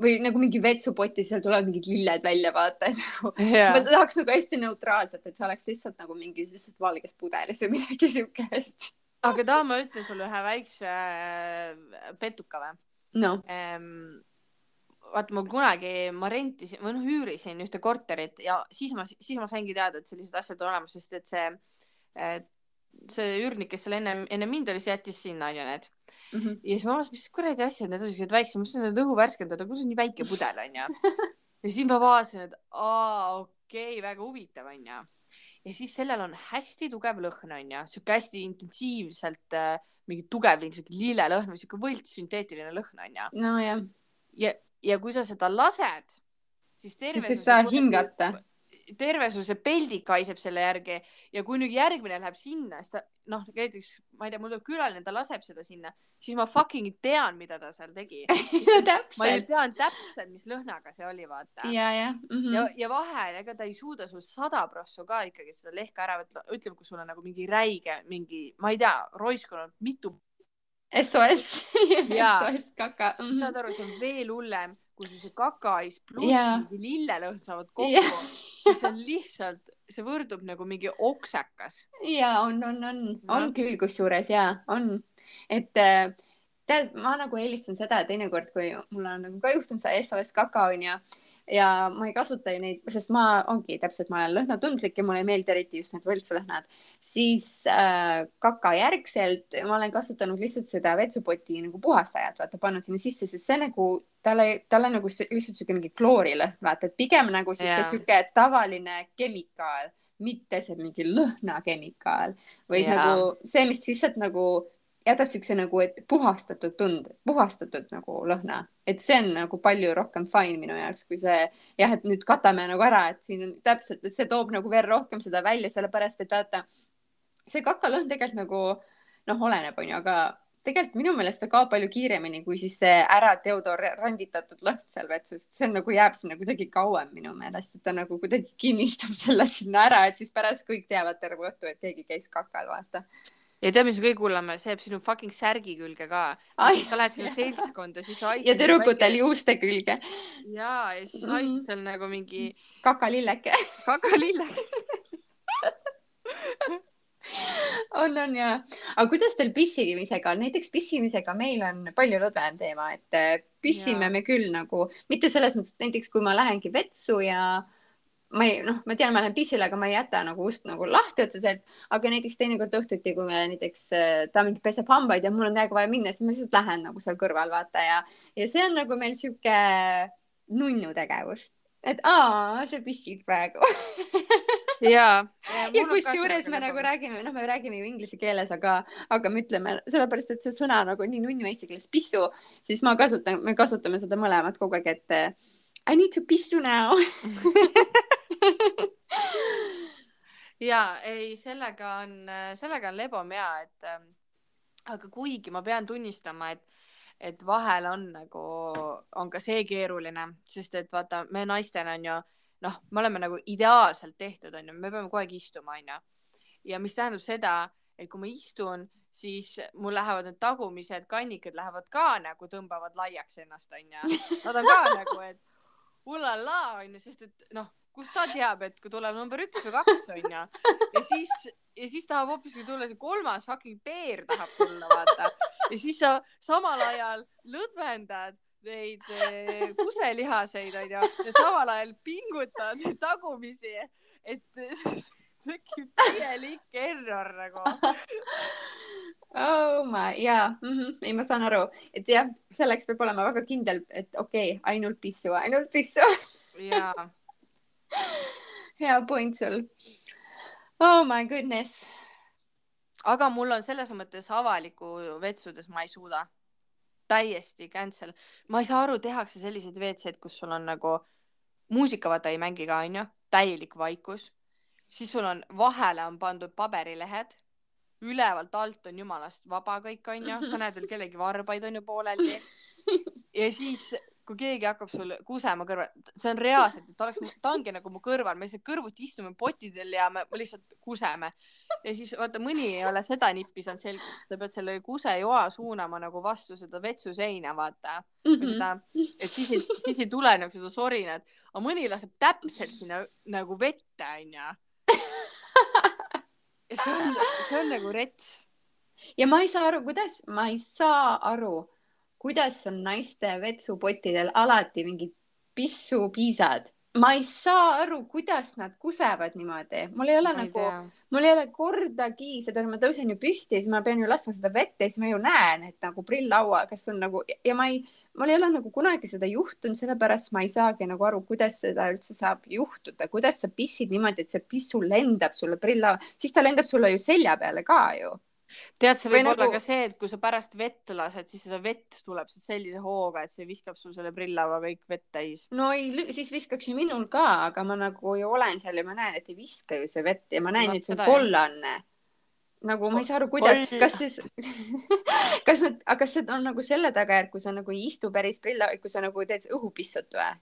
või nagu mingi vetsupoti, seal tulevad mingid lilled välja, vaata, et nagu yeah. ma tahaks nagu hästi neutraalset, et see oleks lihtsalt nagu mingi lihtsalt valges pudelis või midagi siukest. aga taha ma ütlen sulle ühe väikse äh, petuka või? no ehm, vaata mul kunagi ma rentisin või noh, üürisin ühte korterit ja siis ma, siis ma saingi teada, et sellised asjad on olemas, sest et see, see üürnik, kes seal enne, enne mind oli, see jättis sinna onju need mm. -hmm. ja siis ma mõtlesin, mis kuradi asjad need on, siuksed väiksed, ma mõtlesin, et õhu värskendada, kus on nii väike pudel onju (laughs) ja siis ma vaatasin, et aa, okei okay,, väga huvitav onju. ja siis sellel on hästi tugev lõhn onju, sihuke hästi intensiivselt äh, mingi tugev sihuke lillelõhn või sihuke võlts sünteetiline lõhn onju. nojah, ja, ja kui sa seda lased, siis terve siis ei saa hingata. terve su see peldik haiseb selle järgi ja kui nüüd järgmine läheb sinna, siis ta noh, näiteks ma ei tea, mul tuleb külaline, ta laseb seda sinna, siis ma fucking tean, mida ta seal tegi. (laughs) ma ju tean täpselt, mis lõhnaga see oli, vaata. ja, jah mm ja -hmm., ja vahel ega ta ei suuda sul sada prossu ka ikkagi seda lehka ära võtta, ütleme, kui sul on nagu mingi räige, mingi, ma ei tea, roiskunud mitu, SOS. SOS (laughs) kaka. siis saad aru, see on veel hullem, kui sul see kakais pluss Jaa. mingi lillelõhn saavad kokku Jah. (laughs) siis see on lihtsalt, see võrdub nagu mingi oksakas. ja on, on, on, on Noh. küll, kusjuures ja on, et äh, tead, ma nagu eelistan seda, et teinekord, kui mul on nagu ka juhtunud see SOS kaka onju ja ma ei kasuta ju neid, sest ma ongi täpselt, ma olen lõhnatundlik ja mulle ei meeldi eriti just need võltslõhnad, siis äh, kaka järgselt ma olen kasutanud lihtsalt seda vetsupoti nagu puhastajat, vaata pannud sinna sisse, sest see nagu talle, talle nagu s- lihtsalt siuke mingi kloorilõhn, vaata, et pigem nagu siis Jaa. see sihuke tavaline kemikaal, mitte see mingi lõhnakemikaal, vaid Jaa. nagu see, mis lihtsalt nagu jätab siukse nagu, et puhastatud tund, puhastatud nagu lõhna, et see on nagu palju rohkem fine minu jaoks, kui see jah, et nüüd katame nagu ära, et siin on täpselt, et see toob nagu veel rohkem seda välja, sellepärast et vaata, see kakalõhn tegelikult nagu noh, oleneb, onju, aga tegelikult minu meelest ta kaob palju kiiremini kui siis see ära deodoranditatud lõhn seal vetsus, see on nagu jääb sinna kuidagi kauem minu meelest, et ta nagu kuidagi kinnistab selle sinna ära, et siis pärast kõik teavad terve õhtu, et keegi käis kakal, vaata. Ja tead, mis on kõige hullem, see jääb sinu fucking särgi külge ka. Sa lähed sinna seltskonda, siis haiseb. ja tüdrukutel. juuste külge, ja, ja siis Mhm. haiseb seal nagu mingi kakalilleke kakalille. on, on ja, aga kuidas teil pissimisega on, näiteks pissimisega meil on palju lõdvem teema, et äh, pissime Jaa. me küll nagu, mitte selles mõttes, et näiteks kui ma lähengi vetsu ja ma ei, noh, ma tean, ma lähen pissile, aga ma ei jäta nagu ust nagu lahti otseselt, aga näiteks teinekord õhtuti, kui me näiteks äh, ta mingi peseb hambaid ja mul on täiega vaja minna, siis ma lihtsalt lähen nagu seal kõrval vaata ja, ja see on nagu meil sihuke nunnu tegevus, et aa, sa pissid praegu. (laughs) Ja, ja kusjuures me nagu räägime, noh, me räägime ju inglise keeles, aga, aga me ütleme sellepärast, et see sõna nagu nii nunnu eesti keeles pissu, siis ma kasutan, me kasutame seda mõlemat kogu aeg, et I need to pissu now. (laughs) (laughs) ja ei, sellega on, sellega on lebom hea, et ähm, aga kuigi ma pean tunnistama, et, et vahel on nagu, on ka see keeruline, sest et vaata, me naistena on ju noh, me oleme nagu ideaalselt tehtud, onju, me peame kogu aeg istuma, onju. ja mis tähendab seda, et kui ma istun, siis mul lähevad need tagumised kannikad lähevad ka nagu tõmbavad laiaks ennast, onju. Nad on ka nagu, et ulala, onju, sest et noh, kust ta teab, et kui tuleb number üks või kaks, onju. ja siis, ja siis tahab hoopiski tulla see kolmas fucking peer tahab tulla, vaata. ja siis sa samal ajal lõdvendad neid eh, kuselihaseid, onju, ja samal ajal pingutad (laughs) tagumisi, et (laughs) tekib täielik error nagu. oh my, jaa mm, -hmm. ei, ma saan aru, et jah, selleks peab olema väga kindel, et okei okay,, ainult pissu, ainult pissu. jaa, hea point sul. Oh my goodness. aga mul on selles mõttes avaliku vetsudes ma ei suuda. täiesti cancel. ma ei saa aru, tehakse sellised WC-d, kus sul on nagu muusika vaata ei mängi ka onju, täielik vaikus, siis sul on vahele on pandud paberilehed, ülevalt alt on jumalast vaba kõik onju, sa näed veel kellegi varbaid onju pooleldi (laughs) ja siis kui keegi hakkab sul kusema kõrval, see on reaalselt, ta oleks, ta ongi nagu mu kõrval, me lihtsalt kõrvuti istume pottidel ja me lihtsalt kuseme. ja siis vaata, mõni ei ole seda nippi saanud selgeks, sa pead selle kusejoa suunama nagu vastu seda vetsuseina, vaata. või Mhm. seda, et siis ei, siis ei tule nagu seda sorinat, aga mõni laseb täpselt sinna nagu vette, onju. See on, see on nagu rets. ja ma ei saa aru, kuidas, ma ei saa aru, kuidas on naiste vetsupottidel alati mingid pissupiisad ma ei saa aru, kuidas nad kusevad niimoodi, mul ei ole ma nagu mul ei ole kordagi seda, ma tõusen ju püsti siis ma pean ju laskma seda vette ja siis ma ju näen, et nagu prill laua, kas on nagu ja ma ei, mul ei ole nagu kunagi seda juhtunud, sellepärast ma ei saagi nagu aru, kuidas seda üldse saab juhtuda, kuidas sa pissid niimoodi, et see pissu lendab sulle prill laua, siis ta lendab sulle ju selja peale ka ju. tead, see Või võib olla nagu- ka see, et kui sa pärast vett lased, siis seda vett tuleb sealt sellise hooga, et see viskab sul selle prilllaua kõik vett täis. no ei, siis viskaks ju minul ka, aga ma nagu ju olen seal ja ma näen, et ei viska ju see vett ja ma näen, Vot et see on kollane. nagu ma ei saa aru, kuidas kas siis, (laughs) kas nad, aga kas see on nagu selle tagajärg, kui sa nagu ei istu päris prilla, kui sa nagu teed õhupissut või?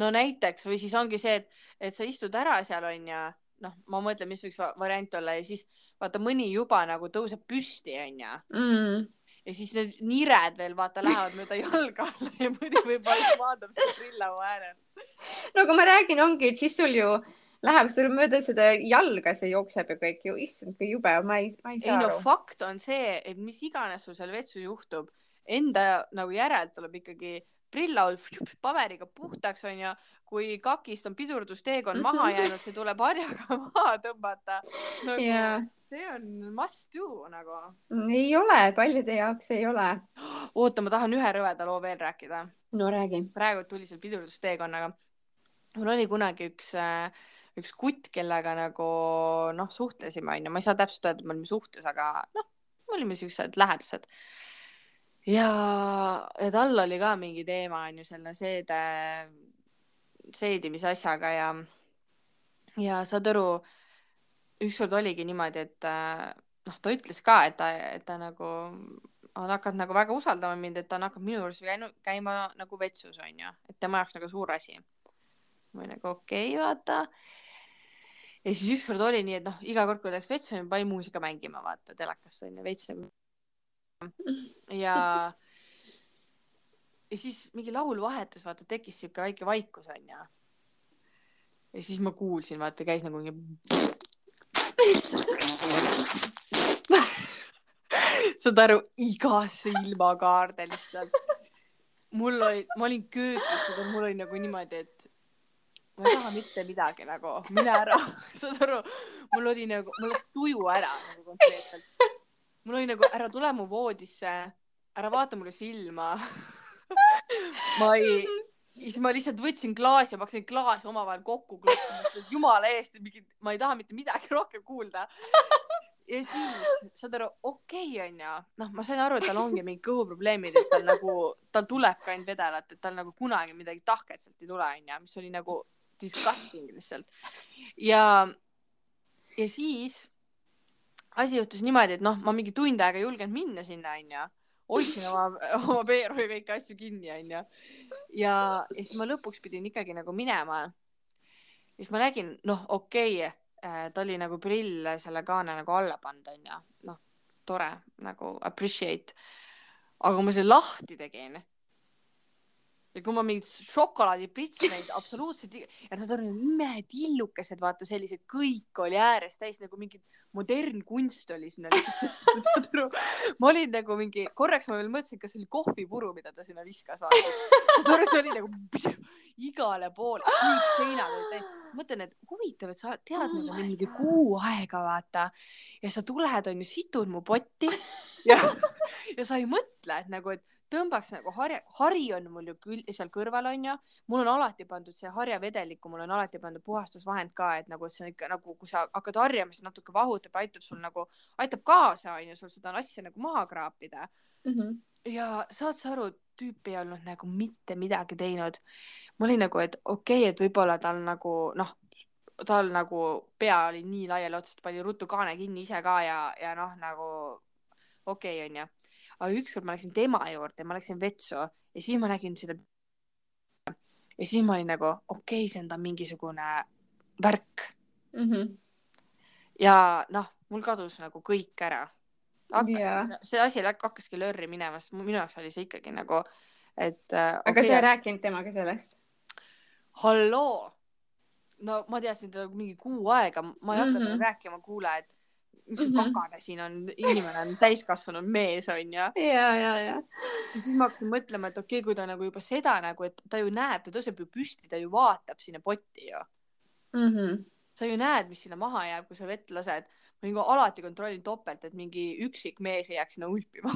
no näiteks või siis ongi see, et, et sa istud ära seal onju, noh, ma mõtlen, mis võiks va- variant olla ja siis vaata mõni juba nagu tõuseb püsti onju Mm. ja siis need nired veel vaata lähevad mööda jalga alla ja mõni võib-olla maandub seal prillaua äärel. no aga ma räägin, ongi, et siis sul ju läheb sul mööda seda jalga, see jookseb ja kõik ju, issand, kui jube, ma ei, ma ei ei saa no aru. fakt on see, et mis iganes sul seal vetsus juhtub, enda nagu järelt tuleb ikkagi prillaud paberiga puhtaks onju, kui kakist on pidurdusteekond maha Mhm. jäänud, see tuleb harjaga (laughs) maha tõmmata nagu,. Jaa. see on must do nagu. ei ole, paljude jaoks ei ole. oota, ma tahan ühe rõveda loo veel rääkida. no räägi. praegu tuli seal pidurdusteekonnaga. mul oli kunagi üks, üks kutt, kellega nagu noh, suhtlesime onju, ma ei saa täpselt öelda, et me olime suhtes, aga noh, me olime siuksed lähedased. ja, ja tal oli ka mingi teema onju selle seede, seedimise asjaga ja, ja saad aru, ükskord oligi niimoodi, et äh, noh, ta ütles ka, et ta, et ta nagu on hakanud nagu väga usaldama mind, et ta on hakanud minu juures käinud, käima nagu vetsus onju, et tema jaoks nagu suur asi. ma olin nagu okei okay,, vaata. ja siis ükskord oli nii, et noh, iga kord, kui läks vetsu, pani muusika mängima, vaata telekast onju, veits nagu. ja, (laughs) ja siis mingi laulvahetus, vaata, tekkis siuke väike vaikus onju. ja siis ma kuulsin, vaata, käis nagu mingi. (laughs) saad aru, igasse ilmakaarde lihtsalt. mul oli, ma olin köögis, mul oli nagu niimoodi, et ma ei taha mitte midagi nagu, mine ära, (laughs) saad aru, mul oli nagu, mul läks tuju ära nagu konkreetselt. mul oli nagu, ära tule mu voodisse, ära vaata mulle silma. (laughs) ma ei, siis ma lihtsalt võtsin klaasi ja ma hakkasin klaasi omavahel kokku kloppima, et jumala eest, ma ei taha mitte midagi rohkem kuulda. ja siis saad aru, okei okay, onju, noh, ma sain aru, et tal ongi mingid kõhuprobleemid, et tal nagu, tal tulebki ainult vedelat, et tal nagu kunagi midagi tahket sealt ei tule onju, mis oli nagu disgusting lihtsalt. ja, ja siis asi juhtus niimoodi, et noh, ma mingi tund aega ei julgenud minna sinna onju hoidsin oma, (laughs) oma peeru ja kõiki asju kinni, onju. ja, ja siis ma lõpuks pidin ikkagi nagu minema. ja siis ma nägin, noh, okei okay,, ta oli nagu prill selle kaane nagu alla pannud, onju. noh, tore nagu appreciate. aga kui ma selle lahti tegin ja kui ma mingid šokolaadipritsmeid absoluutselt ja saad aru, imetillukesed, vaata sellised, kõik oli ääres täis nagu mingi modernkunst oli sinna lihtsalt. (laughs) saad aru, ma olin nagu mingi, korraks ma veel mõtlesin, kas see oli kohvipuru, mida ta sinna viskas, vaata. saad aru, see oli nagu (laughs) igale poole, kõik seinad olid täis. mõtlen, et huvitav, et sa tead nagu mingi kuu aega, vaata. ja sa tuled, onju, situd mu potti (laughs) ja, ja sa ei mõtle, et nagu, et tõmbaks nagu harja, hari on mul ju küll seal kõrval onju, mul on alati pandud see harjavedelikku, mul on alati pandud puhastusvahend ka, et nagu see on ikka nagu, kui sa hakkad harjama, siis natuke vahutab, aitab sul nagu, aitab kaasa onju, sul seda asja nagu maha kraapida. Mhm. ja saad sa aru, tüüp ei olnud nagu mitte midagi teinud. ma olin nagu, et okei okay,, et võib-olla tal nagu noh, tal nagu pea oli nii laiali otsast, pani ruttu kaane kinni ise ka ja, ja noh, nagu okei okay, onju aga ükskord ma läksin tema juurde, ma läksin vetsu ja siis ma nägin seda. ja siis ma olin nagu okei okay,, see on ta mingisugune värk Mhm. ja noh, mul kadus nagu kõik ära. Hakkas, see asi hakkaski lörri minema, sest minu jaoks oli see ikkagi nagu, et äh, aga sa ei rääkinud temaga sellest? halloo. no ma teadsin teda mingi kuu aega, ma ei hakanud mm -hmm. rääkima, kuule, et mis mm. -hmm. kakane siin on, inimene on täiskasvanud mees onju. ja, ja, ja. ja siis ma hakkasin mõtlema, et okei okay,, kui ta nagu juba seda nagu, et ta ju näeb, ta tõuseb ju püsti, ta ju vaatab sinna potti ju. Mhm. sa ju näed, mis sinna maha jääb, kui sa vett lased. ma nagu alati kontrollin topelt, et mingi üksik mees ei jääks sinna ulpima.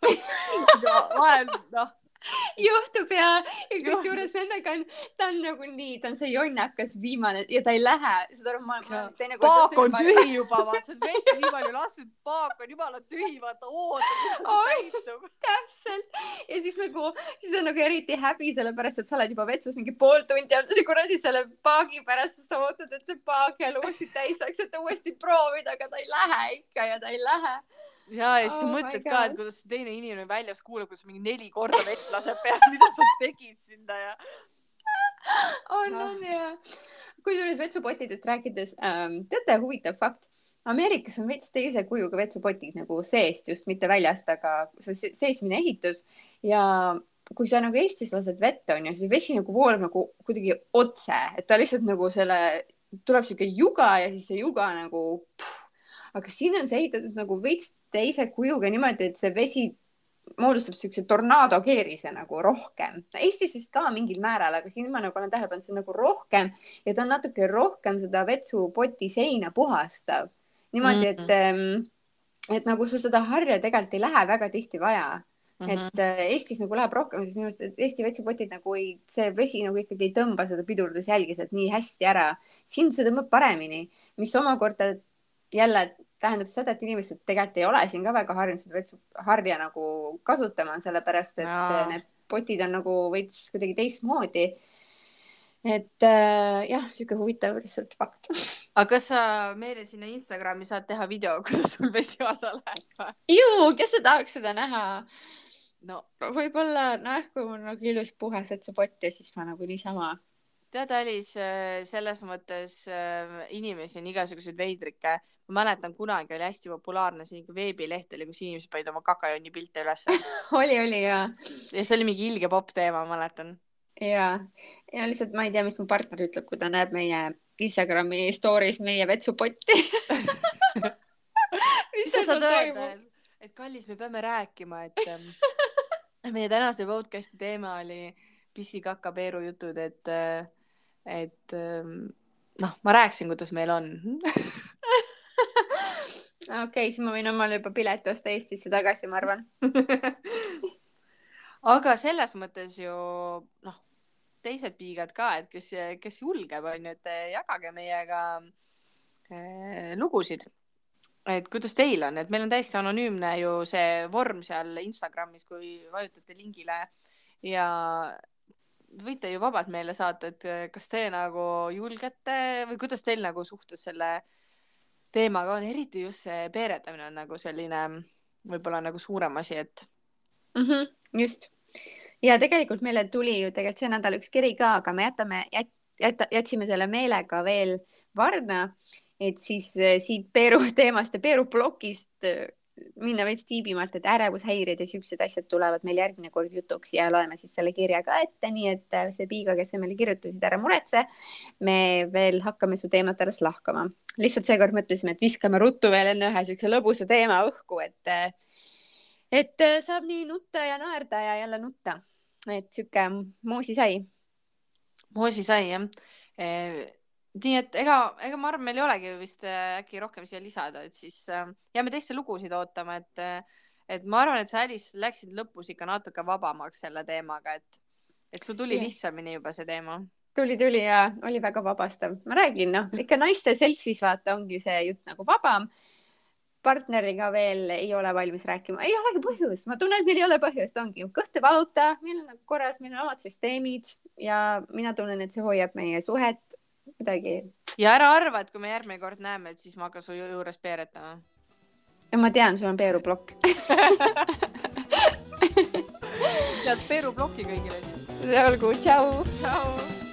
(laughs) vahel noh, (laughs) juhtub ja, ja kusjuures nendega on, ta on nagu nii, ta on see jonnakas viimane ja ta ei lähe, saad aru, ma, ma teinekord. paak on tühi (laughs) juba, vaata, sa oled vett nii palju lastud, paak on jumala tühi, vaata, oota, kuidas see täitub. täpselt ja siis nagu, siis on nagu eriti häbi, sellepärast et sa oled juba vetsus mingi pool tundi olnud see kuradi selle paagi pärast, sa ootad, et see paak jälle uuesti täis saaks, et uuesti proovida, aga ta ei lähe ikka ja ta ei lähe. ja, ja siis Oh mõtled ka, et kuidas teine inimene väljas kuuleb, kuidas mingi neli korda vett laseb peale, mida sa tegid sinna ja. on, on ja. kusjuures vetsupottidest rääkides ähm,, teate, huvitav fakt. Ameerikas on veits teise kujuga vetsupotid nagu seest just, mitte väljast, aga see se- seesmine ehitus ja kui sa nagu Eestis lased vett, onju, siis vesi nagu voolab nagu kuidagi otse, et ta lihtsalt nagu selle, tuleb siuke juga ja siis see juga nagu. aga siin on see ehitatud nagu veits teise kujuga niimoodi, et see vesi moodustab siukse tornaadokeerise nagu rohkem. Eestis vist ka mingil määral, aga siin ma nagu olen tähele pannud, see on nagu rohkem ja ta on natuke rohkem seda vetsupoti seina puhastav. niimoodi, et mm, et nagu sul seda harja tegelikult ei lähe väga tihti vaja Mhm. et äh, Eestis nagu läheb rohkem, siis minu arust, et Eesti vetsupotid nagu ei, see vesi nagu ikkagi ei tõmba seda pidurdusjälgi sealt nii hästi ära. siin see tõmbab paremini, mis omakorda jälle tähendab seda, et inimesed tegelikult ei ole siin ka väga harjunud seda vetsuharja nagu kasutama, sellepärast et Jaa. Jaa. need potid on nagu veits kuidagi teistmoodi. et äh, jah, sihuke huvitav lihtsalt fakt. (laughs) aga kas sa meile sinna Instagrami saad teha video, kuidas sul vesi alla läheb? ju, kes sa tahaks seda näha? no võib-olla noh, kui mul nagu ilus puhas vetsupott ja siis ma nagu niisama tead, Alice, selles mõttes äh, inimesi on igasuguseid veidrikke. ma mäletan, kunagi oli hästi populaarne selline veebileht oli, kus inimesed panid oma kakajonni pilte ülesse (laughs) oli, oli ja, ja see oli mingi ilge popp teema, ma mäletan. ja, ja lihtsalt ma ei tea, mis mu partner ütleb, kui ta näeb meie Instagrami story's meie vetsupotti. (laughs) mis sa saad öelda, et, kallis, me peame rääkima, et ähm, (laughs) meie tänase podcast'i teema oli pissi-kaka-peeru jutud, et, et ähm, noh, ma rääkisin, kuidas meil on. (laughs) okei, siis ma võin omale juba pileti osta Eestisse tagasi, ma arvan. (laughs) aga selles mõttes ju noh, teised piigad ka, et kes, kes julgeb, onju, et jagage meiega äh, lugusid. et kuidas teil on, et meil on täiesti anonüümne ju see vorm seal Instagramis, kui vajutate lingile ja võite ju vabalt meile saata, et kas te nagu julgete või kuidas teil nagu suhtes selle teemaga on, eriti just see peeretamine on nagu selline võib-olla nagu suurem asi, et mm. -hmm, just. ja tegelikult meile tuli ju tegelikult see nädal üks kiri ka, aga me jätame jät,, jät, jätsime selle meelega veel varna, et siis äh, siit Peeru (laughs) teemast ja Peeru plokist äh, minna veits tiibimalt, et ärevushäired ja siuksed asjad tulevad meil järgmine kord jutuks ja loeme siis selle kirja ka ette, nii et äh, see Piiga, kes sa meile kirjutasid, ära muretse. me veel hakkame su teemat alles lahkama. lihtsalt seekord mõtlesime, et viskame ruttu veel enne ühe siukse lõbusa teema õhku, et äh, et äh, saab nii nutta ja naerda ja jälle nutta. et sihuke moosisai. moosi sai jah e,. Nii et ega, ega ma arvan, meil ei olegi vist äh, äkki rohkem siia lisada, et siis äh, jääme teiste lugusid ootama, et äh, et ma arvan, et sa Alice läksid lõpus ikka natuke vabamaks selle teemaga, et et sul tuli Jah. lihtsamini juba see teema. tuli, tuli ja oli väga vabastav. ma räägin, noh, ikka naiste seltsis vaata ongi see jutt nagu vabam. partneriga veel ei ole valmis rääkima, ei olegi põhjust, ma tunnen, et meil ei ole põhjust, ongi kõht ei valuta, meil on nagu korras, meil on omad süsteemid ja mina tunnen, et see hoiab meie suhet kuidagi. ja ära arva, et kui me järgmine kord näeme, et siis ma hakkan su ju- juures peeretama. ma tean, sul on peeruplokk. head Peeru ploki (laughs) kõigile siis. olgu, tšau. tšau.